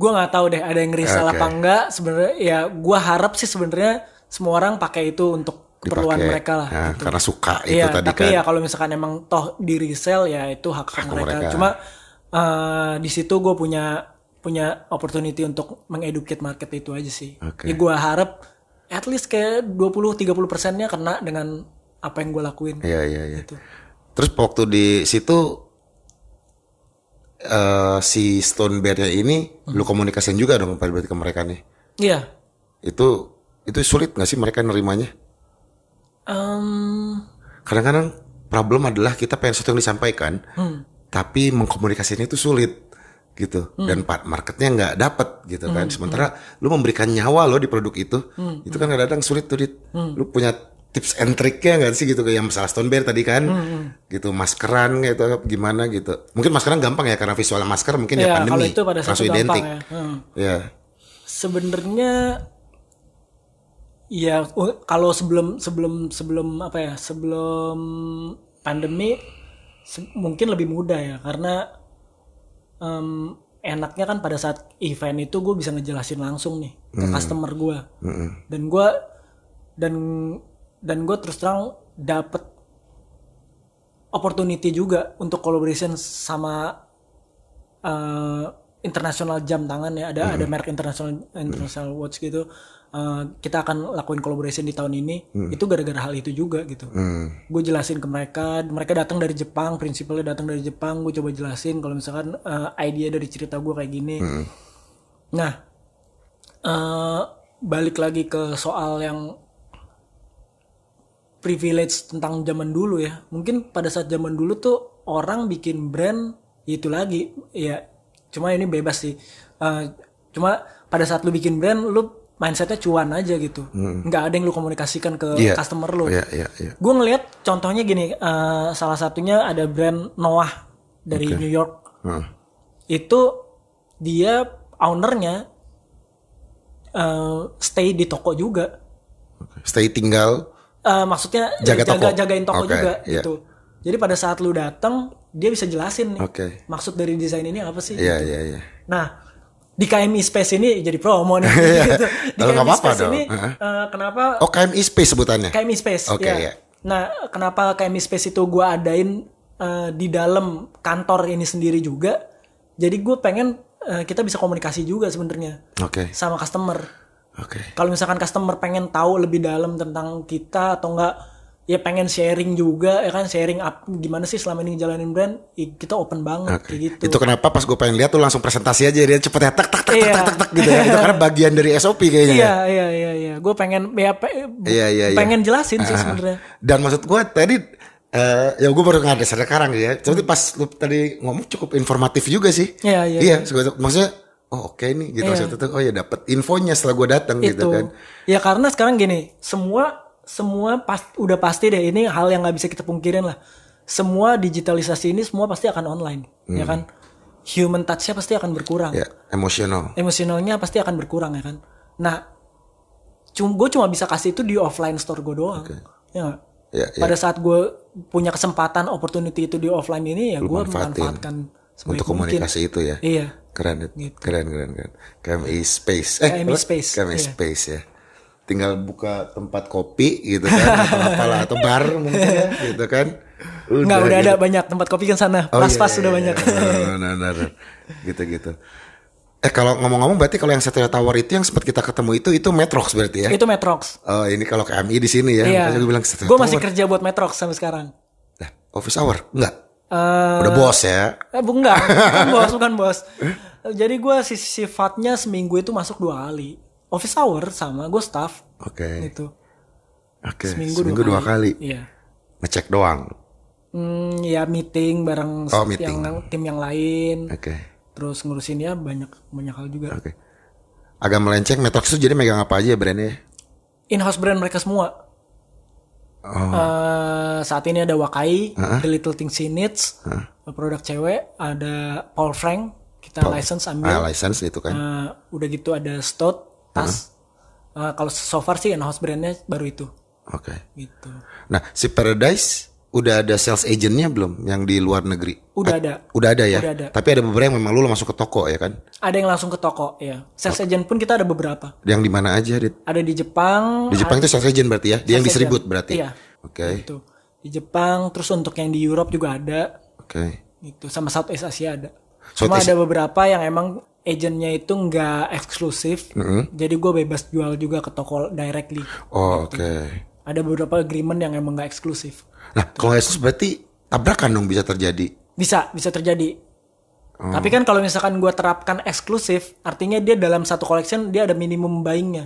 Speaker 1: gue nggak tahu deh ada yang resell
Speaker 2: Oke.
Speaker 1: apa enggak. Sebenarnya ya gue harap sih sebenarnya semua orang pakai itu untuk keperluan mereka lah.
Speaker 2: Ya,
Speaker 1: gitu.
Speaker 2: karena suka itu
Speaker 1: Iya,
Speaker 2: tadi
Speaker 1: tapi
Speaker 2: kan.
Speaker 1: ya kalau misalkan emang toh di resell ya itu hak, hak mereka.
Speaker 2: mereka.
Speaker 1: Cuma eh, di situ gue punya punya opportunity untuk mengeducate market itu aja sih.
Speaker 2: Oke.
Speaker 1: Ya gue harap at least kayak 20-30 persennya kena dengan apa yang gue lakuin.
Speaker 2: Iya iya iya.
Speaker 1: Gitu.
Speaker 2: Terus waktu di situ eh si Stone Bear-nya ini
Speaker 1: Hmm.
Speaker 2: lu komunikasiin juga dong berarti ke mereka nih.
Speaker 1: Iya.
Speaker 2: Itu itu sulit nggak sih mereka nerimanya?
Speaker 1: Em,
Speaker 2: Kadang-kadang problem adalah kita pengen sesuatu yang disampaikan,
Speaker 1: Hmm.
Speaker 2: tapi mengkomunikasinya itu sulit gitu dan part marketnya nggak dapet gitu kan.
Speaker 1: Hmm.
Speaker 2: Sementara lu memberikan nyawa lo di produk itu, itu kan kadang-kadang sulit tuh. Dit.
Speaker 1: Hmm.
Speaker 2: Lu punya tips and triknya nggak sih gitu kayak yang masalah Stone Bear tadi kan,
Speaker 1: Hmm,
Speaker 2: gitu maskeran gitu gimana gitu. Mungkin maskeran gampang ya karena visual masker mungkin ya,
Speaker 1: Iya,
Speaker 2: pandemi
Speaker 1: kalau itu pada saat
Speaker 2: langsung identik.
Speaker 1: ya. Hmm.
Speaker 2: Ya.
Speaker 1: Sebenarnya ya u- kalau sebelum sebelum sebelum apa ya sebelum pandemi se- mungkin lebih mudah ya karena em, enaknya kan pada saat event itu gue bisa ngejelasin langsung nih ke customer gue dan gue dan dan gue terus terang dapet opportunity juga untuk collaboration sama eh, international jam tangan ya. Ada ada merek international international watch gitu Eh, kita akan lakuin collaboration di tahun ini itu gara-gara hal itu juga gitu.
Speaker 2: Hmm.
Speaker 1: gue jelasin ke mereka mereka datang dari Jepang prinsipalnya datang dari Jepang gue coba jelasin kalau misalkan eh, idea dari cerita gue kayak gini. Nah eh, balik lagi ke soal yang privilege tentang zaman dulu ya. Mungkin pada saat zaman dulu tuh orang bikin brand itu lagi ya. Cuma ini bebas sih. Eh, cuma pada saat lu bikin brand lu mindsetnya cuan aja gitu nggak ada yang lu komunikasikan ke
Speaker 2: Iya.
Speaker 1: customer lu
Speaker 2: Iya, iya, iya.
Speaker 1: gue ngelihat contohnya gini eh, salah satunya ada brand Noah dari New York
Speaker 2: Heeh.
Speaker 1: itu dia ownernya eh, stay di toko juga
Speaker 2: Stay tinggal.
Speaker 1: Eh, maksudnya
Speaker 2: Jaga toko.
Speaker 1: jagain toko
Speaker 2: Oke,
Speaker 1: juga
Speaker 2: iya.
Speaker 1: gitu jadi pada saat lu datang dia bisa jelasin nih
Speaker 2: Oke.
Speaker 1: maksud dari desain ini apa sih
Speaker 2: Iya, iya, iya.
Speaker 1: nah di KMI Space ini jadi promo nih gitu. di
Speaker 2: Lalu nggak
Speaker 1: KMI
Speaker 2: apa-apa
Speaker 1: Space
Speaker 2: dong.
Speaker 1: ini
Speaker 2: Heeh.
Speaker 1: eh, kenapa
Speaker 2: Oh, KMI Space sebutannya.
Speaker 1: KMI Space.
Speaker 2: Oke,
Speaker 1: ya.
Speaker 2: ya.
Speaker 1: Nah, kenapa KMI Space itu gue adain eh, di dalam kantor ini sendiri juga? Jadi gue pengen eh, kita bisa komunikasi juga sebenarnya
Speaker 2: Oke.
Speaker 1: sama customer.
Speaker 2: Oke.
Speaker 1: Kalau misalkan customer pengen tahu lebih dalam tentang kita atau enggak ya pengen sharing juga ya kan sharing up gimana sih selama ini jalanin brand ya kita open banget
Speaker 2: Oke.
Speaker 1: kayak gitu.
Speaker 2: Itu kenapa pas gue pengen lihat tuh langsung presentasi aja dia cepet ya tak tak tak
Speaker 1: Iya.
Speaker 2: tak tak tak gitu ya. Itu karena bagian dari SOP kayaknya. ya.
Speaker 1: Iya iya iya iya. Gue pengen ya pe-
Speaker 2: Iya, iya, iya.
Speaker 1: pengen jelasin sih sebenarnya.
Speaker 2: Dan maksud gue tadi eh ya gue baru nggak sekarang ya. Tapi pas lu tadi ngomong cukup informatif juga sih.
Speaker 1: Iya, iya,
Speaker 2: Iya, segitu- maksudnya oh oke nih gitu maksudnya tuh oh ya dapat infonya setelah gue datang gitu
Speaker 1: itu
Speaker 2: kan.
Speaker 1: ya karena sekarang gini semua semua pas udah pasti deh ini hal yang nggak bisa kita pungkirin lah semua digitalisasi ini semua pasti akan online ya kan human touchnya pasti akan berkurang
Speaker 2: Hmm. Ya, emosional.
Speaker 1: emosionalnya pasti akan berkurang ya kan nah cum gue cuma bisa kasih itu di offline store gue doang ya nggak?
Speaker 2: Ya, ya.
Speaker 1: pada saat gue punya kesempatan opportunity itu di offline ini ya gue memanfaatkan
Speaker 2: Untuk
Speaker 1: mungkin.
Speaker 2: komunikasi itu ya.
Speaker 1: iya
Speaker 2: Keren.
Speaker 1: Gitu.
Speaker 2: keren, keren, keren. KMI Space. Eh,
Speaker 1: KMI? Space,
Speaker 2: KMI
Speaker 1: iya.
Speaker 2: Space ya. Tinggal buka tempat kopi gitu kan, atau apalah, atau bar mungkin ya, gitu kan.
Speaker 1: nggak udah
Speaker 2: gitu.
Speaker 1: ada banyak tempat kopi kan sana
Speaker 2: Oh,
Speaker 1: pas
Speaker 2: iya, iya,
Speaker 1: sudah
Speaker 2: iya,
Speaker 1: banyak
Speaker 2: iya. Benar, benar. Gitu-gitu. Eh kalau ngomong-ngomong berarti kalau yang Satria Tower itu yang sempat kita ketemu itu itu Metrox berarti ya?
Speaker 1: itu Metrox
Speaker 2: Oh ini kalau KMI di sini ya.
Speaker 1: Iya.
Speaker 2: Gue bilang
Speaker 1: Gue masih
Speaker 2: Tower.
Speaker 1: kerja buat Metrox sampai sekarang.
Speaker 2: Lah, office hour? Enggak.
Speaker 1: Eh,
Speaker 2: Udah bos ya.
Speaker 1: eh, bu- enggak, bukan bos, bukan bos. Jadi gue si sifatnya seminggu itu masuk dua kali. Office hour sama gue staff
Speaker 2: Oke.
Speaker 1: gitu.
Speaker 2: Oke.
Speaker 1: Seminggu,
Speaker 2: Seminggu, dua, kali.
Speaker 1: Iya.
Speaker 2: Ngecek doang.
Speaker 1: Hmm, ya meeting bareng
Speaker 2: Oh, meeting.
Speaker 1: yang tim yang lain.
Speaker 2: Oke.
Speaker 1: Terus ngurusin ya banyak banyak hal juga.
Speaker 2: Oke. Agak melenceng Metrox itu jadi megang apa aja ya brandnya?
Speaker 1: In-house brand mereka semua.
Speaker 2: Oh.
Speaker 1: Eh, saat ini ada Wakai, The Little Things She Needs, produk cewek, ada Paul Frank, kita license ambil.
Speaker 2: Ah, license itu kan.
Speaker 1: Eh, udah gitu ada Stout, tas. Eh, kalau so far sih in-house brandnya baru itu,
Speaker 2: Oke.
Speaker 1: gitu.
Speaker 2: Nah, si Paradise udah ada sales agentnya belum yang di luar negeri?
Speaker 1: Udah ada.
Speaker 2: Udah ada ya.
Speaker 1: Udah ada.
Speaker 2: Tapi ada beberapa yang memang lu masuk ke toko ya kan?
Speaker 1: Ada yang langsung ke toko, ya. Sales agent pun kita ada beberapa.
Speaker 2: Yang di mana aja, Dit?
Speaker 1: Ada di Jepang,
Speaker 2: Di Jepang itu sales agent berarti ya? Dia yang
Speaker 1: Sales
Speaker 2: distribute
Speaker 1: agent.
Speaker 2: berarti?
Speaker 1: Iya.
Speaker 2: Oke.
Speaker 1: gitu. Di Jepang, terus untuk yang di Europe juga ada,
Speaker 2: Oke.
Speaker 1: gitu. Sama Southeast Asia ada.
Speaker 2: Southeast-
Speaker 1: Cuma ada beberapa yang emang agentnya itu nggak eksklusif, jadi gue bebas jual juga ke toko directly.
Speaker 2: Oh, oke.
Speaker 1: Ada beberapa agreement yang emang nggak eksklusif.
Speaker 2: Nah, kalau Yesus berarti tabrakan dong bisa terjadi.
Speaker 1: Bisa, bisa terjadi.
Speaker 2: Oh.
Speaker 1: Tapi kan kalau misalkan gue terapkan eksklusif, artinya dia dalam satu collection dia ada minimum buyingnya,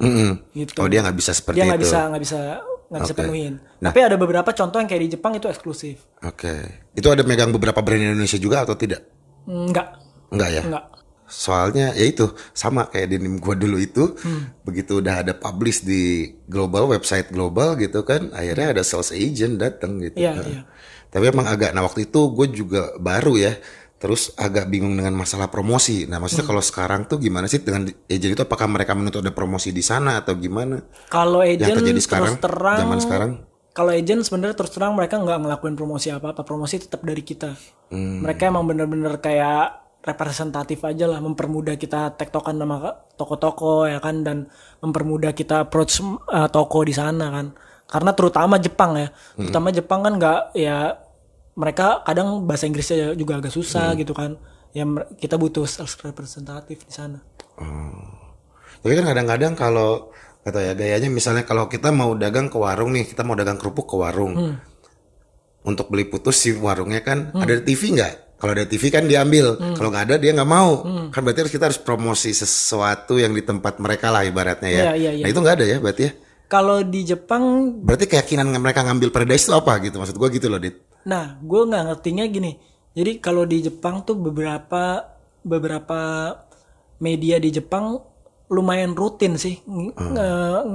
Speaker 1: gitu.
Speaker 2: Oh, dia nggak bisa seperti
Speaker 1: dia nggak
Speaker 2: itu.
Speaker 1: bisa nggak bisa nggak bisa
Speaker 2: Oke.
Speaker 1: penuhin.
Speaker 2: Nah.
Speaker 1: Tapi ada beberapa contoh yang kayak di Jepang itu eksklusif.
Speaker 2: Oke. Itu ada megang beberapa brand Indonesia juga atau tidak?
Speaker 1: Enggak,
Speaker 2: Enggak ya?
Speaker 1: enggak.
Speaker 2: Soalnya ya itu sama kayak denim gua dulu itu
Speaker 1: Hmm.
Speaker 2: begitu udah ada publish di global website global gitu kan akhirnya ada sales agent datang gitu.
Speaker 1: Iya,
Speaker 2: Nah,
Speaker 1: iya.
Speaker 2: Tapi emang agak nah waktu itu gue juga baru ya terus agak bingung dengan masalah promosi. Nah
Speaker 1: Hmm.
Speaker 2: maksudnya kalau sekarang tuh gimana sih dengan agent itu apakah mereka menuntut ada promosi di sana atau gimana?
Speaker 1: Kalau agent
Speaker 2: terjadi
Speaker 1: terus
Speaker 2: sekarang,
Speaker 1: terang,
Speaker 2: zaman sekarang?
Speaker 1: Kalau agent sebenarnya terus terang mereka nggak ngelakuin promosi apa apa, promosi tetap dari kita.
Speaker 2: Hmm.
Speaker 1: Mereka emang bener-bener kayak representatif aja lah, mempermudah kita tektokan sama toko-toko ya kan dan mempermudah kita approach uh, toko di sana kan. Karena terutama Jepang ya,
Speaker 2: Hmm.
Speaker 1: terutama Jepang kan nggak ya mereka kadang bahasa Inggrisnya juga agak susah
Speaker 2: Hmm.
Speaker 1: gitu kan. Ya kita butuh sales representatif di sana.
Speaker 2: Tapi kan kadang-kadang kalau kata ya gayanya misalnya kalau kita mau dagang ke warung nih, kita mau dagang kerupuk ke warung.
Speaker 1: Hmm.
Speaker 2: Untuk beli putus si warungnya kan ada TV nggak? Kalau ada TV kan diambil.
Speaker 1: Hmm.
Speaker 2: Kalau nggak ada dia nggak mau. Kan berarti harus kita harus promosi sesuatu yang di tempat mereka lah ibaratnya ya.
Speaker 1: Iya, iya, iya.
Speaker 2: Nah itu nggak ada ya berarti ya.
Speaker 1: Kalau di Jepang
Speaker 2: Berarti keyakinan mereka ngambil paradise itu apa gitu? Maksud gua gitu loh, Dit.
Speaker 1: Nah, gue nggak ngertinya gini. Jadi kalau di Jepang tuh beberapa beberapa media di Jepang lumayan rutin sih nge-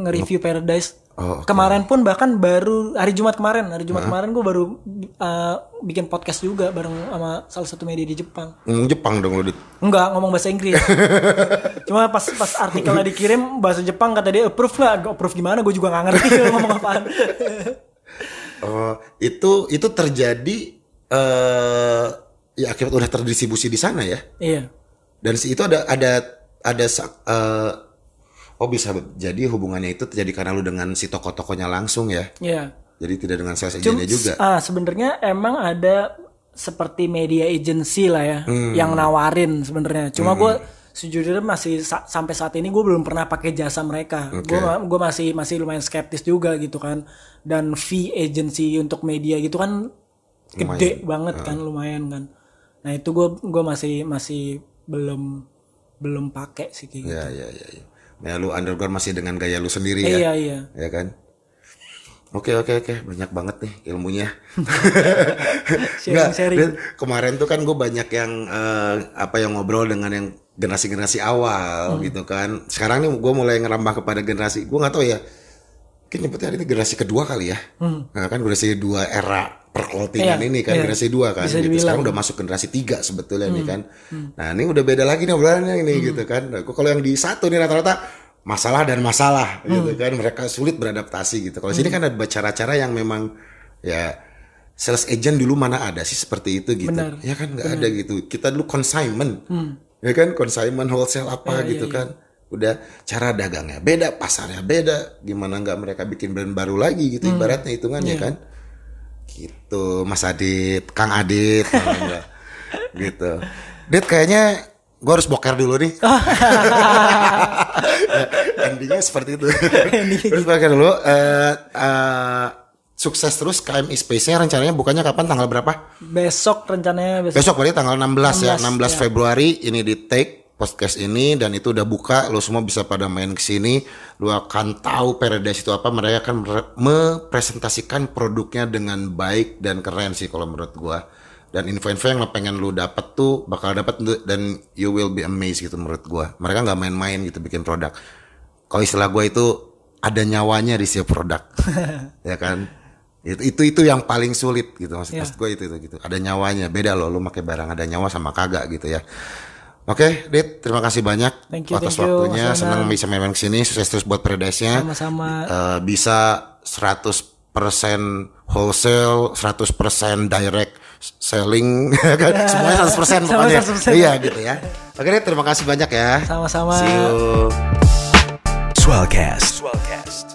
Speaker 1: nge-review Paradise.
Speaker 2: Oh, oke.
Speaker 1: Kemarin pun bahkan baru hari Jumat kemarin, hari Jumat kemarin gue baru uh, bikin podcast juga bareng sama salah satu media di Jepang.
Speaker 2: Ngomong Jepang dong lo, Dit.
Speaker 1: Enggak ngomong bahasa Inggris. Cuma pas pas artikelnya dikirim bahasa Jepang kata dia approve? Gak approve gimana? Gue juga nggak ngerti ngomong apaan.
Speaker 2: Oh, itu itu terjadi eh ya akibat udah terdistribusi di sana ya.
Speaker 1: iya.
Speaker 2: Dan si itu ada ada ada eh, oh bisa jadi hubungannya itu terjadi karena lu dengan si toko-tokonya langsung ya.
Speaker 1: Iya.
Speaker 2: Jadi tidak dengan sales agentnya juga.
Speaker 1: Ah, sebenarnya emang ada seperti media agency lah ya,
Speaker 2: Hmm.
Speaker 1: yang nawarin sebenarnya. Cuma gue sejujurnya masih sa- sampai saat ini gue belum pernah pakai jasa mereka. Gue gue masih masih lumayan skeptis juga gitu kan. Dan fee agency untuk media gitu kan gede banget kan, lumayan kan. Nah itu gue gue masih masih belum belum pakai sih kayak gitu.
Speaker 2: Ya ya ya. Ya. Lu underground masih dengan gaya lu sendiri
Speaker 1: Eh,
Speaker 2: ya.
Speaker 1: Iya iya.
Speaker 2: Ya kan? Oke oke oke banyak banget nih ilmunya. Nggak. Dan kemarin tuh kan gue banyak yang eh, apa yang ngobrol dengan yang generasi-generasi awal
Speaker 1: Hmm.
Speaker 2: gitu kan. Sekarang nih gue mulai ngerambah kepada generasi. Gue nggak tahu ya. Mungkin nyebutnya hari ini generasi kedua kali ya. Nah, kan generasi dua era perclothingan
Speaker 1: Hmm. Iya,
Speaker 2: ini kan
Speaker 1: iya.
Speaker 2: generasi dua kan.
Speaker 1: Bisa
Speaker 2: Gitu.
Speaker 1: dibilang. Hmm.
Speaker 2: Sekarang udah masuk generasi tiga sebetulnya nih kan. Nah ini udah beda lagi nih obrolannya ini gitu kan. Nah, kalau yang di satu nih rata-rata masalah dan masalah gitu
Speaker 1: Hmm.
Speaker 2: kan. Mereka sulit beradaptasi gitu. Kalau sini kan ada cara-cara yang memang ya sales agent dulu mana ada sih seperti itu gitu.
Speaker 1: Benar.
Speaker 2: Ya kan nggak ada gitu. Kita dulu consignment. Ya kan consignment wholesale apa gitu kan. Udah cara dagangnya beda, pasarnya beda. Gimana nggak mereka bikin brand baru lagi gitu ibaratnya hitungannya kan. Gitu, Mas Adit, Kang Adit gitu. Dit kayaknya gue harus boker dulu nih. Endingnya seperti itu. Terus boker dulu. eh eh, sukses terus KMI Space-nya rencananya bukannya kapan tanggal berapa?
Speaker 1: Besok rencananya besok.
Speaker 2: Besok berarti tanggal 16, ya,
Speaker 1: 16,
Speaker 2: 16
Speaker 1: ya.
Speaker 2: Februari ini di take podcast ini dan itu udah buka, lo semua bisa pada main ke sini, lo akan tahu Paradise itu apa, mereka akan mepresentasikan produknya dengan baik dan keren sih kalau menurut gua. Dan info-info yang lo pengen lu dapat tuh bakal dapat dan you will be amazed gitu menurut gua. Mereka nggak main-main gitu bikin produk. Kalau istilah gua itu ada nyawanya di setiap produk. ya kan? Itu, itu itu yang paling sulit gitu maksud,
Speaker 1: Iya.
Speaker 2: maksud gue itu, itu gitu. Ada nyawanya. Beda loh lu pakai barang ada nyawa sama kagak gitu ya. Oke, okay, Dit, terima kasih banyak
Speaker 1: thank you,
Speaker 2: atas
Speaker 1: thank you,
Speaker 2: waktunya.
Speaker 1: Mas
Speaker 2: Senang bisa main-main ke sini. Sukses terus buat Paradise-nya.
Speaker 1: Sama-sama.
Speaker 2: Uh, bisa 100% wholesale, 100% direct selling, kan? semuanya 100% pokoknya.
Speaker 1: 100%.
Speaker 2: Iya gitu ya. Oke, okay, Dit, terima kasih banyak ya.
Speaker 1: Sama-sama.
Speaker 2: See you. Swellcast.
Speaker 3: Swellcast.